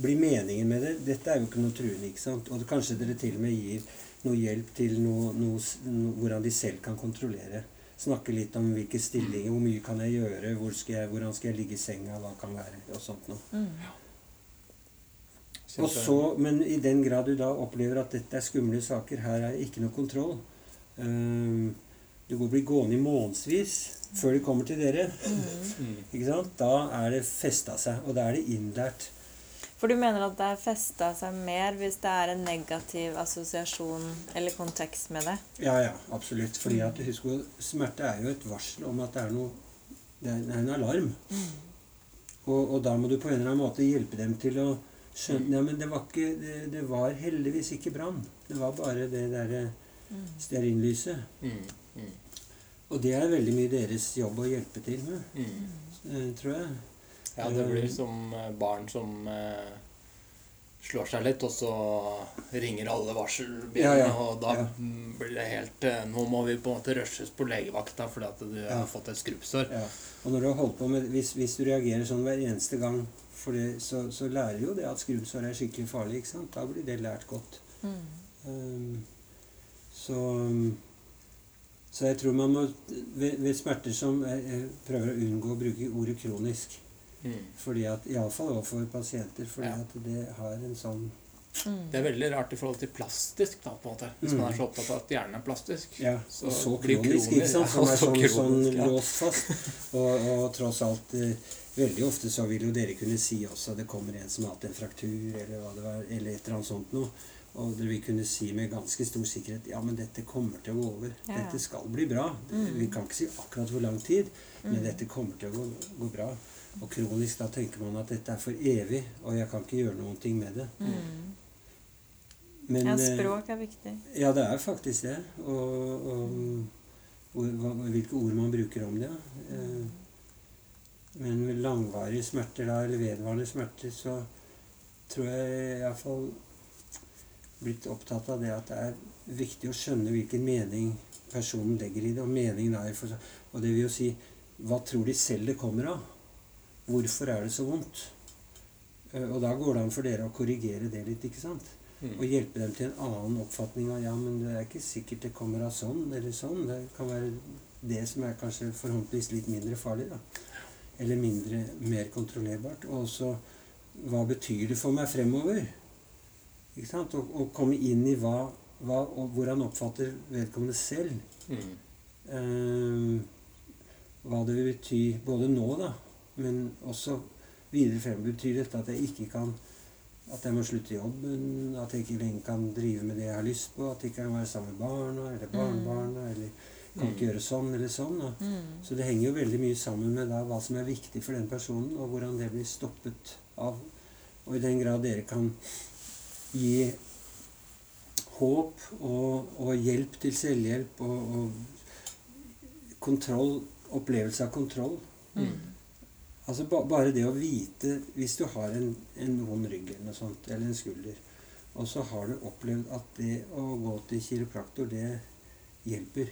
blir meningen med det Dette er jo ikke noe truende, ikke sant? Og kanskje dere til og med gir noe hjelp til noe, noe, noe, hvordan de selv kan kontrollere. Snakke litt om hvilke stillinger, hvor mye kan jeg gjøre, hvor skal jeg, hvordan skal jeg ligge i senga, hva kan være, og sånt noe. Mm. Og så, Men i den grad du da opplever at dette er skumle saker, her er ikke noe kontroll ehm, Du går blir gående i månedsvis før de kommer til dere. Mm. Mm. ikke sant? Da er det festa seg, og da er det innlært. For du mener at det er festa seg mer hvis det er en negativ assosiasjon eller kontekst med det? Ja, ja, absolutt. Fordi at husk smerte er jo et varsel om at det er noe Det er, en alarm. Og, og da må du på en eller annen måte hjelpe dem til å skjønne Ja, men det var ikke Det, det var heldigvis ikke brann. Det var bare det derre stearinlyset. Mm. Mm. Og det er veldig mye deres jobb å hjelpe til med, Mm. eh, tror jeg. Ja, det blir som eh, barn som eh, slår seg litt, og så ringer alle varselbilene, Ja, ja, og da ja. mm, blir det helt eh, Nå må vi på en måte rushes på legevakta fordi at du Ja. har fått et skrubbsår. Ja. Og når du har holdt på med hvis, hvis du reagerer sånn hver eneste gang, for det, så, så lærer jo det at skrubbsår er skikkelig farlig. ikke sant? Da blir det lært godt. Um, så så jeg tror man må ved, ved smerter som jeg, jeg prøver å unngå å bruke ordet kronisk. Mm. fordi at Iallfall overfor pasienter. Fordi Ja. at det har en sånn Det er veldig rart i forhold til plastisk, da, på en måte. Hvis man er så opptatt av at hjernen er plastisk. Ja, Så og så blir kronisk, kronisk, ikke sant? ja, Som er sånn, kronisk, sånn ja. låst fast. Og, og tross alt eh, Veldig ofte så vil jo dere kunne si også at det kommer en som har hatt en fraktur, eller hva det var, eller et eller annet sånt noe. Og dere vil kunne si med ganske stor sikkerhet ja, men dette kommer til å gå over. Ja. Dette skal bli bra. Vi kan ikke si akkurat hvor lang tid, men Mm. dette kommer til å gå, gå bra. Og kronisk, da tenker man at dette er for evig, og jeg kan ikke gjøre noen ting med det. Mm. Men, Ja, eh, språk er viktig. ja, det er faktisk det. Og, og og hva, hvilke ord man bruker om det. Eh, Men med langvarige smerter, da, eller vedvarende smerter, så tror jeg iallfall blitt opptatt av det at det er viktig å skjønne hvilken mening personen legger i det. Og meningen er for, Og det vil jo si Hva tror de selv det kommer av? Hvorfor er det så vondt? Eh, Og da går det an for dere å korrigere det litt, ikke sant? Mm. Og hjelpe dem til en annen oppfatning av ja, men det er ikke sikkert det kommer av sånn eller sånn. Det kan være det som er kanskje forhåpentligvis litt mindre farlig, da. Eller mindre, mer kontrollerbart. Og også hva betyr det for meg fremover? Ikke sant? Å komme inn i hva, hva og hvor han oppfatter vedkommende selv. Mm. Eh, hva det vil bety både nå, da, men også videre frem. Betyr dette at jeg ikke kan At jeg må slutte i jobben, at jeg ikke lenger kan drive med det jeg har lyst på, at jeg ikke kan være sammen med barna eller barnebarna, eller kan ikke Mm. gjøre sånn eller sånn. Mm. Så det henger jo veldig mye sammen med da, hva som er viktig for den personen, og hvordan det blir stoppet av. Og i den grad dere kan gi håp og, og hjelp til selvhjelp og, og kontroll, opplevelse av kontroll Mm. Altså ba, Bare det å vite Hvis du har en, en vond rygg eller noe sånt, eller en skulder, og så har du opplevd at det å gå til kiropraktor, det hjelper.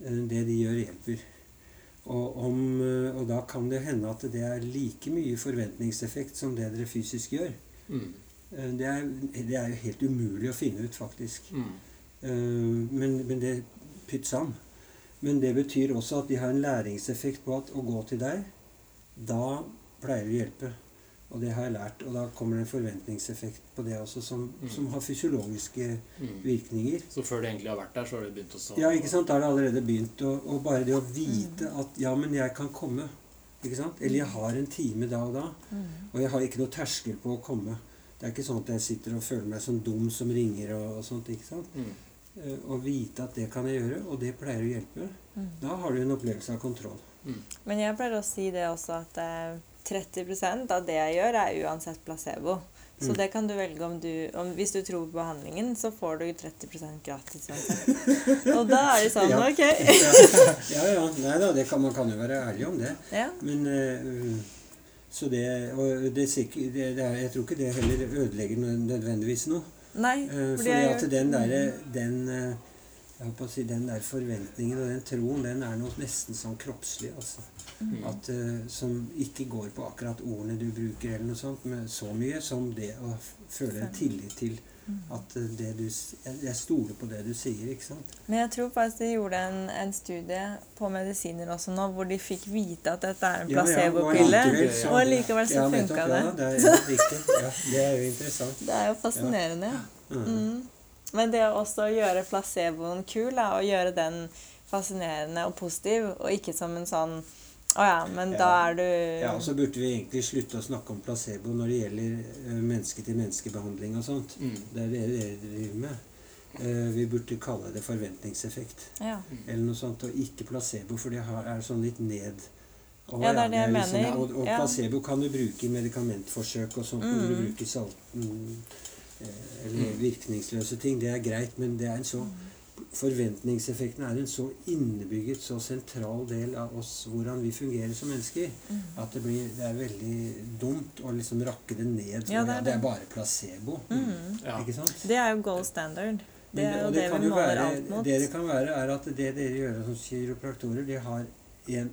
Eh, Det de gjør, hjelper. Og, om, eh, og da kan det hende at det er like mye forventningseffekt som det dere fysisk gjør. Mm. Eh, Det er, det er jo helt umulig å finne ut, faktisk. Mm. Men, men det pytt sam. Men det betyr også at de har en læringseffekt på at å gå til deg, da pleier det å hjelpe. Og det har jeg lært. Og da kommer det en forventningseffekt på det også, som, Mm. som har fysiologiske Mm. virkninger. Så før det egentlig har vært der, så har det begynt å så Ja, ikke sant? Da har det allerede begynt. Og, og bare det å vite at ja, men jeg kan komme. Ikke sant? Eller jeg har en time da og da. Mm. Og jeg har ikke noe terskel på å komme. Det er ikke sånn at jeg sitter og føler meg som dum som ringer og, og sånt. ikke sant? Mm. Eh, Å vite at det kan jeg gjøre, og det pleier å hjelpe. Mm. Da har du en opplevelse av kontroll. Mm. Men jeg pleier å si det også at eh, 30% av det jeg gjør, er uansett placebo. Så Mm. det kan du velge om du om, Hvis du tror på behandlingen, så får du 30% gratis. Og da er det sånn Ja. Ok. Ja, ja. Nei da, det kan, man kan jo være ærlig om det. Ja. Men uh, Så det Og det, det, det er, jeg tror ikke det heller ødelegger nødvendigvis noe. Nei, Eh, fordi fordi at den derre den, eh, jeg håper å si, den der forventningen og den troen, den er noe nesten sånn kroppslig. altså. Mm. At, uh, som ikke går på akkurat ordene du bruker, eller noe sånt, men så mye som det å føle en tillit til at eh, det du jeg, jeg stoler på det du sier, ikke sant. Men jeg tror faktisk de gjorde en, en studie på medisiner også nå, hvor de fikk vite at dette er en Ja, ja, og placebopille. Og allikevel så ja, funka det. Ja, det er riktig. Ja, det er jo interessant. Det er jo fascinerende. Mm. Mm. Men det også å gjøre placeboen kul, da, og gjøre den fascinerende og positiv, og ikke som en sånn Å ja, men da er du Ja, og så burde vi egentlig slutte å snakke om placebo når det gjelder eh, menneske-til-menneske-behandling og sånt. Mm. Det er det vi driver med. Eh, Vi burde kalle det forventningseffekt Ja. eller noe sånt, og ikke placebo, for det er sånn litt ned. Å, Ja, det er det jeg liksom- mener. og, og Ja. placebo kan du bruke i medikamentforsøk og sånt, når du Mm. bruker salt, mm, eller Mm. virkningsløse ting. Det er greit, men det er en så Forventningseffekten er en så innebygget, så sentral del av oss, hvordan vi fungerer som mennesker, Mm. at det, blir, det er veldig dumt å liksom rakke det ned. Ja, det er det. det er bare placebo. Mm. Ja. Ikke sant? Det er jo gold standard. Det er jo det, vi måler være, alt mot. Det det kan være, er at det dere gjør som kiropraktorer, de har en,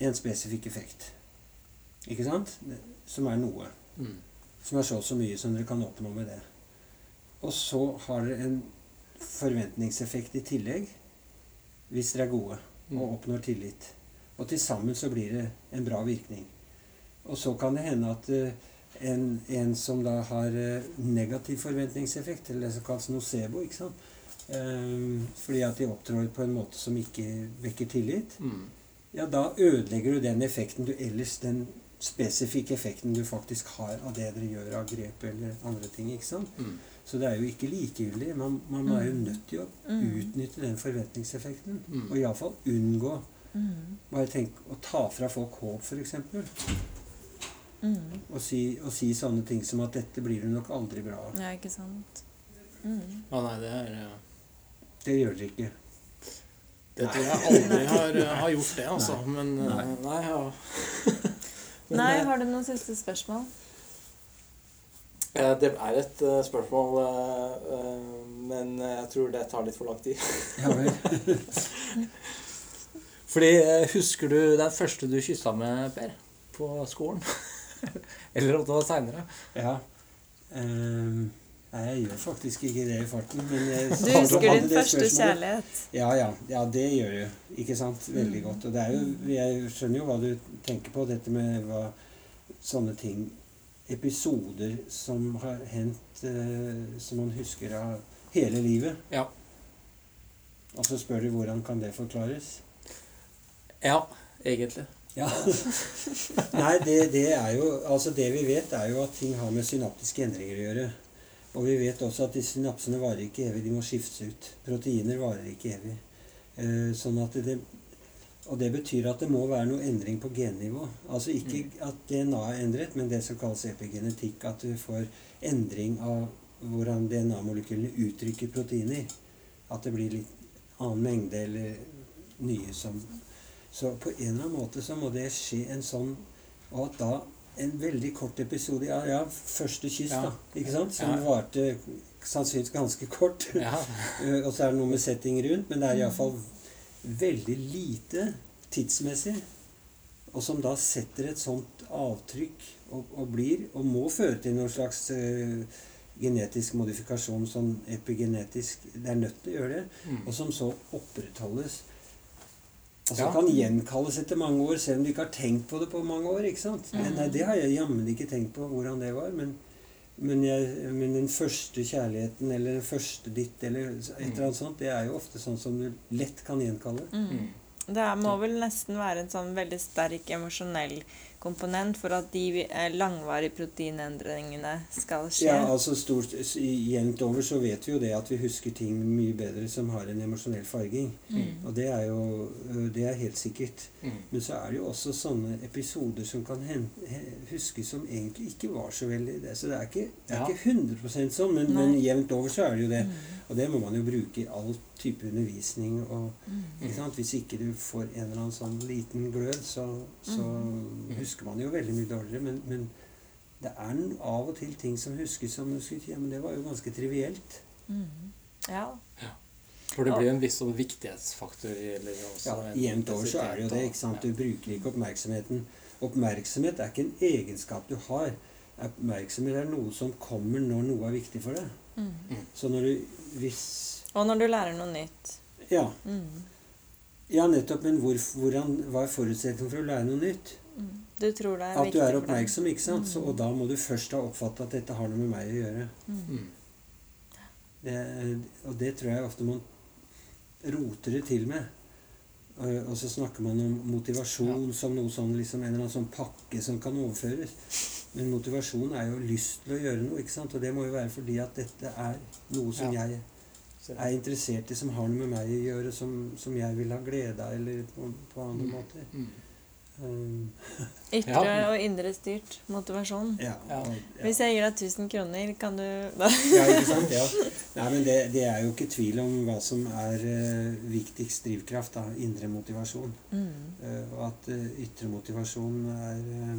en spesifikk effekt. Ikke sant? Som er noe. Mm. Som er så og så mye som dere kan oppnå med det. Og så har dere en forventningseffekt i tillegg, hvis dere er gode Mm. og oppnår tillit. Og til sammen så blir det en bra virkning. Og så kan det hende at eh, en, en som da har eh, negativ forventningseffekt, eller det som kalles nocebo, ikke sant? Eh, fordi at de opptrår på en måte som ikke vekker tillit, Mm. ja, da ødelegger du den effekten du ellers Den spesifikke effekten du faktisk har av det dere gjør av grep eller andre ting. ikke sant? Mm. Så det er jo ikke likegyldig. Man, man er jo Mm. nødt til å Mm. utnytte den forventningseffekten. Mm. Og iallfall unngå Mm. Bare tenk å ta fra folk håp, f.eks. Mm. Og, si, og si sånne ting som at 'dette blir du nok aldri bra av'. Ja, ikke sant. Mm. Å nei, det er ja. Det gjør dere ikke. Det tror jeg aldri har, har gjort det, altså. Nei. Men eh, Nei. nei, ja. Nei, eh, har du noen siste spørsmål? eh, Det er et eh, spørsmål, eh, men jeg tror det tar litt for lang tid. Ja vel. Fordi Husker du den første du kyssa med, Per? På skolen? Eller om det var seinere? Ja. Ehm, nei, jeg gjør faktisk ikke det i farten. Men jeg Du husker din første spørsmålet. kjærlighet. Ja, ja. ja, det gjør jeg. Ikke sant? Veldig Mm. godt. Og det er jo, jeg skjønner jo hva du tenker på, dette med hva sånne ting Episoder som har hendt, eh, som man husker av hele livet. Ja. Og så spør du hvordan kan det forklares? Ja, egentlig. Ja. Nei, det, det er jo Altså, det vi vet, er jo at ting har med synaptiske endringer å gjøre. Og vi vet også at de synapsene varer ikke evig. De må skiftes ut. Proteiner varer ikke evig. Eh, sånn at det Og det betyr at det må være noe endring på gennivå. Altså ikke at DNA er endret, men det som kalles epigenetikk. At du får endring av hvordan DNA-molekylene uttrykker proteiner. At det blir litt annen mengde eller nye som Så på en eller annen måte så må det skje en sånn Og at da en veldig kort episode Ja, ja første kyss, Ja. da. Ikke sant? Som Ja. varte sannsynligvis ganske kort. Ja. Eh, og så er det noe med setting rundt, men det er iallfall veldig lite tidsmessig. Og som da setter et sånt avtrykk og, og blir, og må føre til noen slags uh, genetisk modifikasjon, sånn epigenetisk Det er nødt til å gjøre det. Mm. Og som så opprettholdes. Og så Ja. kan gjenkalles etter mange år, selv om du ikke har tenkt på det på mange år. ikke sant? Mm. Nei, det har jeg jammen ikke tenkt på hvordan det var. Men, men, jeg, men den første kjærligheten, eller den første ditt, eller et eller annet sånt, det er jo ofte sånn som du lett kan gjenkalle. Mm. Mm. Det må vel nesten være en sånn veldig sterk emosjonell komponent for at de eh, langvarige proteinendringene skal skje. Ja, altså stort, Jevnt over så vet vi jo det at vi husker ting mye bedre som har en emosjonell farging. Mm. Og det er jo det er helt sikkert. Mm. Men så er det jo også sånne episoder som kan huskes som egentlig ikke var så veldig det. Så det er ikke, det er Ja. ikke 100 sånn, men, men jevnt over så er det jo det. Mm. Og det må man jo bruke i all type undervisning. og Mm. ikke sant? Hvis ikke du får en eller annen sånn liten glød, så, så Mm. husker man jo veldig mye dårligere. Men, men det er av og til ting som huskes som ja, men det var jo ganske trivielt. Mm. Ja. For det blir en viss sånn viktighetsfaktor. Eller også Ja, en Jevnt over så er det jo det. ikke sant? Du bruker ikke oppmerksomheten. Oppmerksomhet er ikke en egenskap du har. Oppmerksomhet er noe som kommer når noe er viktig for deg. Mm. Så når du hvis Og når du lærer noe nytt. Ja, Mm. ja nettopp. Men hvor, hvordan, hva er forutsetningen for å lære noe nytt? Mm. Du At du er oppmerksom, ikke sant? Så, og da må du først ha oppfattet at dette har noe med meg å gjøre. Mm. Mm. Det, og det tror jeg ofte man roter det til med. Eh, Og så snakker man om motivasjon som noe sånn, liksom en eller annen sånn pakke som kan overføres. Men motivasjon er jo lyst til å gjøre noe, ikke sant? Og det må jo være fordi at dette er noe som Ja. jeg er interessert i, som har noe med meg å gjøre, som, som jeg vil ha glede av, eller på, på andre Mm. måter. Mm. Um, Ytre Ja. og indre styrt motivasjon. ja, Ja. og- ja. Hvis jeg gir deg 1000 kroner, kan du Ja, ikke sant? Ja. Nei, men det, det er jo ikke tvil om hva som er uh, viktigst drivkraft, da. Indre motivasjon. mm. Uh, og at uh, ytre motivasjon er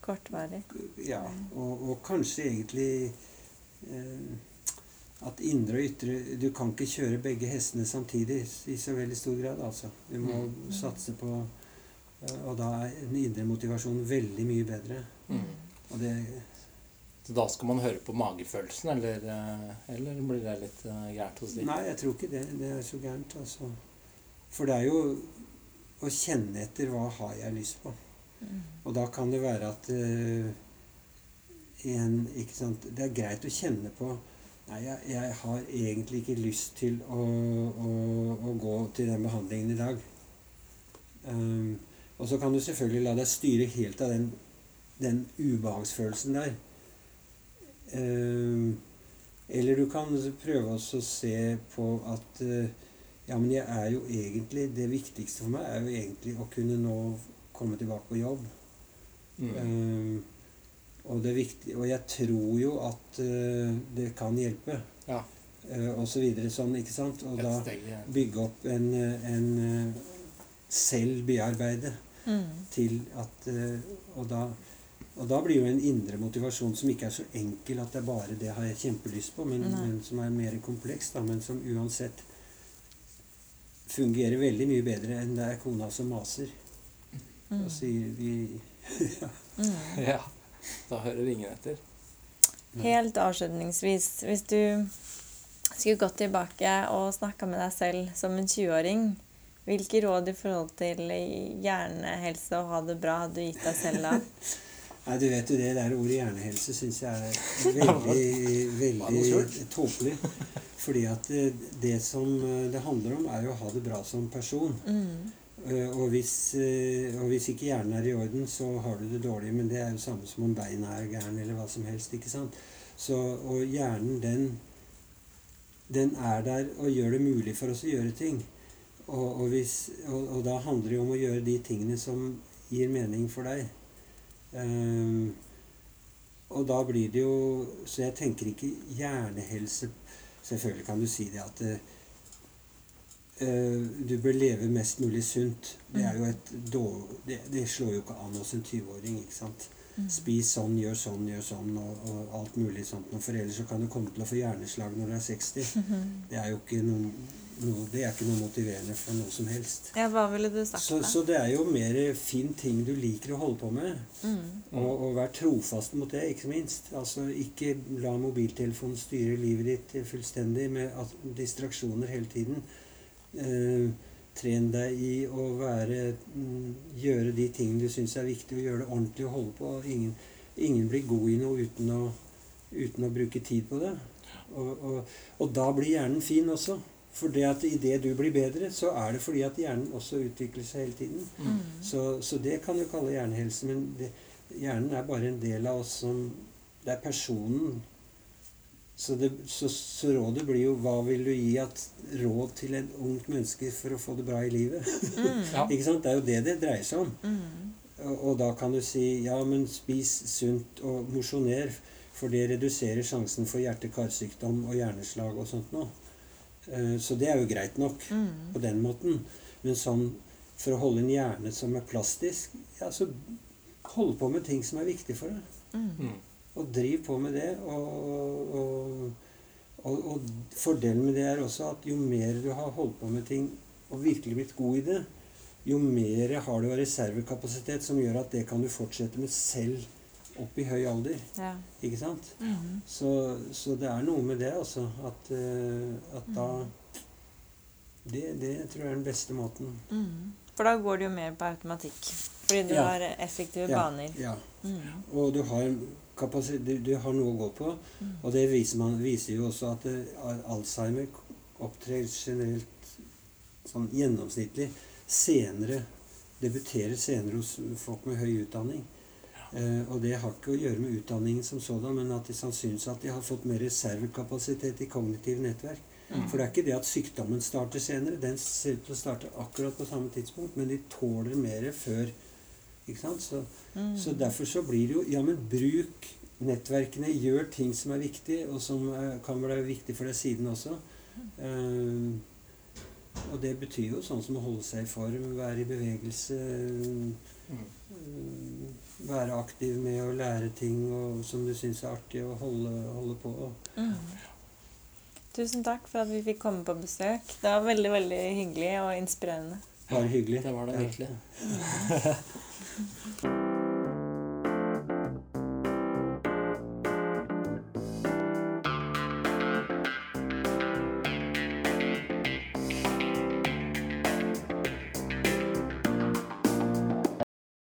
Kortvarig. Ja, og, og kanskje egentlig eh, at indre og ytre Du kan ikke kjøre begge hestene samtidig i så veldig stor grad, altså. Du må Mm. satse på eh, Og da er den indre motivasjonen veldig mye bedre. Mm. Og det Så da skal man høre på magefølelsen, eller, eh, eller blir det litt eh, gærent hos de? Nei, jeg tror ikke det. Det er så gærent, altså. For det er jo å kjenne etter hva har jeg lyst på. Og da kan det være at uh, en, sant, Det er greit å kjenne på Nei, jeg, jeg har egentlig ikke lyst til å, å, å gå til den behandlingen i dag. Um, og så kan du selvfølgelig la deg styre helt av den, den ubehagsfølelsen der. Um, eller du kan prøve å se på at uh, ja, men jeg er jo egentlig Det viktigste for meg er jo egentlig å kunne nå komme tilbake på jobb. Mm. Uh, og, det er viktig, og jeg tror jo at uh, det kan hjelpe. Ja. Uh, og så videre sånn, ikke sant? Og Et da bygge opp en, en selv bearbeide Mm. til at og, da, og da blir jo en indre motivasjon som ikke er så enkel at det er bare det har jeg kjempelyst på, men, men som er mer kompleks, da, men som uansett fungerer veldig mye bedre enn det er kona som maser. Mm. Da sier vi Mm. Ja. Da hører ingen etter. Helt avslutningsvis, hvis du skulle gått tilbake og snakka med deg selv som en 20-åring, hvilke råd i forhold til hjernehelse og ha det bra hadde du gitt deg selv da? Nei, du vet jo det der ordet hjernehelse syns jeg er veldig, veldig tåpelig. Fordi at det, det som eh, det handler om, er jo å ha det bra som person. Mm. Eh, Og hvis, eh, og hvis ikke hjernen er i orden, så har du det dårlig. Men det er jo samme som om beina er gærne, eller hva som helst. ikke sant? Så, og hjernen, den, den er der og gjør det mulig for oss å gjøre ting. Og, og, hvis, og, da handler det jo om å gjøre de tingene som gir mening for deg. Um, og da blir det jo Så jeg tenker ikke hjernehelse Selvfølgelig kan du si det at du bør leve mest mulig sunt. Det er jo et dår- det, det slår jo ikke an hos en 20-åring. ikke sant? Mm. Spis sånn, gjør sånn, gjør sånn, og, og alt mulig sånt. For ellers så kan du komme til å få hjerneslag når du er 60. Det er jo ikke noe, noe, det er ikke noe motiverende for noe som helst. Ja, hva ville du sagt Så, da? så det er jo mer fin ting du liker å holde på med. Mm. Og, og vær trofast mot det, ikke minst. Altså Ikke la mobiltelefonen styre livet ditt fullstendig med distraksjoner hele tiden. Eh, tren deg i å være mm, gjøre de tingene du syns er viktig, og gjøre det ordentlig og holde på. Ingen, ingen blir god i noe uten å, uten å bruke tid på det. Og, og, og da blir hjernen fin også. For det at idet du blir bedre, så er det fordi at hjernen også utvikler seg hele tiden. Mm. Så, så det kan du kalle hjernehelse, men det, hjernen er bare en del av oss som Det er personen. Så, det, så, så rådet blir jo hva vil du gi at råd til et ungt menneske for å få det bra i livet? Mm. Ja. Ikke sant? Det er jo det det dreier seg om. Mm. Og, og da kan du si ja, men spis sunt og mosjoner, for det reduserer sjansen for hjerte-karsykdom og hjerneslag og sånt noe. Uh, Så det er jo greit nok Mm. på den måten. Men sånn for å holde en hjerne som er plastisk, ja, så hold på med ting som er viktig for deg. Mm. Og driv på med det. Og, og, og, og fordelen med det er også at jo mer du har holdt på med ting og virkelig blitt god i det, jo mer har du av reservekapasitet som gjør at det kan du fortsette med selv opp i høy alder. Ja. Ikke sant? Mm. Så, så det er noe med det, altså. At, eh, at da det, det tror jeg er den beste måten. Mm. For da går det jo mer på automatikk. Fordi du Ja. har effektive Ja, baner. Ja. Mm. Og du har, du, du har noe å gå på. Mm. Og det viser, man, viser jo også at det, Alzheimer opptrer generelt sånn gjennomsnittlig senere debuterer senere hos folk med høy utdanning. Eh, og det har ikke å gjøre med utdanningen som sådan, men at de sannsynligvis at de har fått mer reservekapasitet i kognitive nettverk. Mm. For det er ikke det at sykdommen starter senere. Den ser ut til å starte akkurat på samme tidspunkt, men de tåler mer før. Ikke sant? Så, Mm. så derfor så blir det jo Ja, men bruk nettverkene. Gjør ting som er viktig, og som eh, kan være viktig for deg siden også. Uh, og det betyr jo sånn som å holde seg i form, være i bevegelse, Mm. være aktiv med å lære ting og, som du syns er artig, og holde, holde på. Mm. Tusen takk for at vi fikk komme på besøk. Det var veldig veldig hyggelig og inspirerende. Bare hyggelig. Det var det Ja. virkelig. Thank you.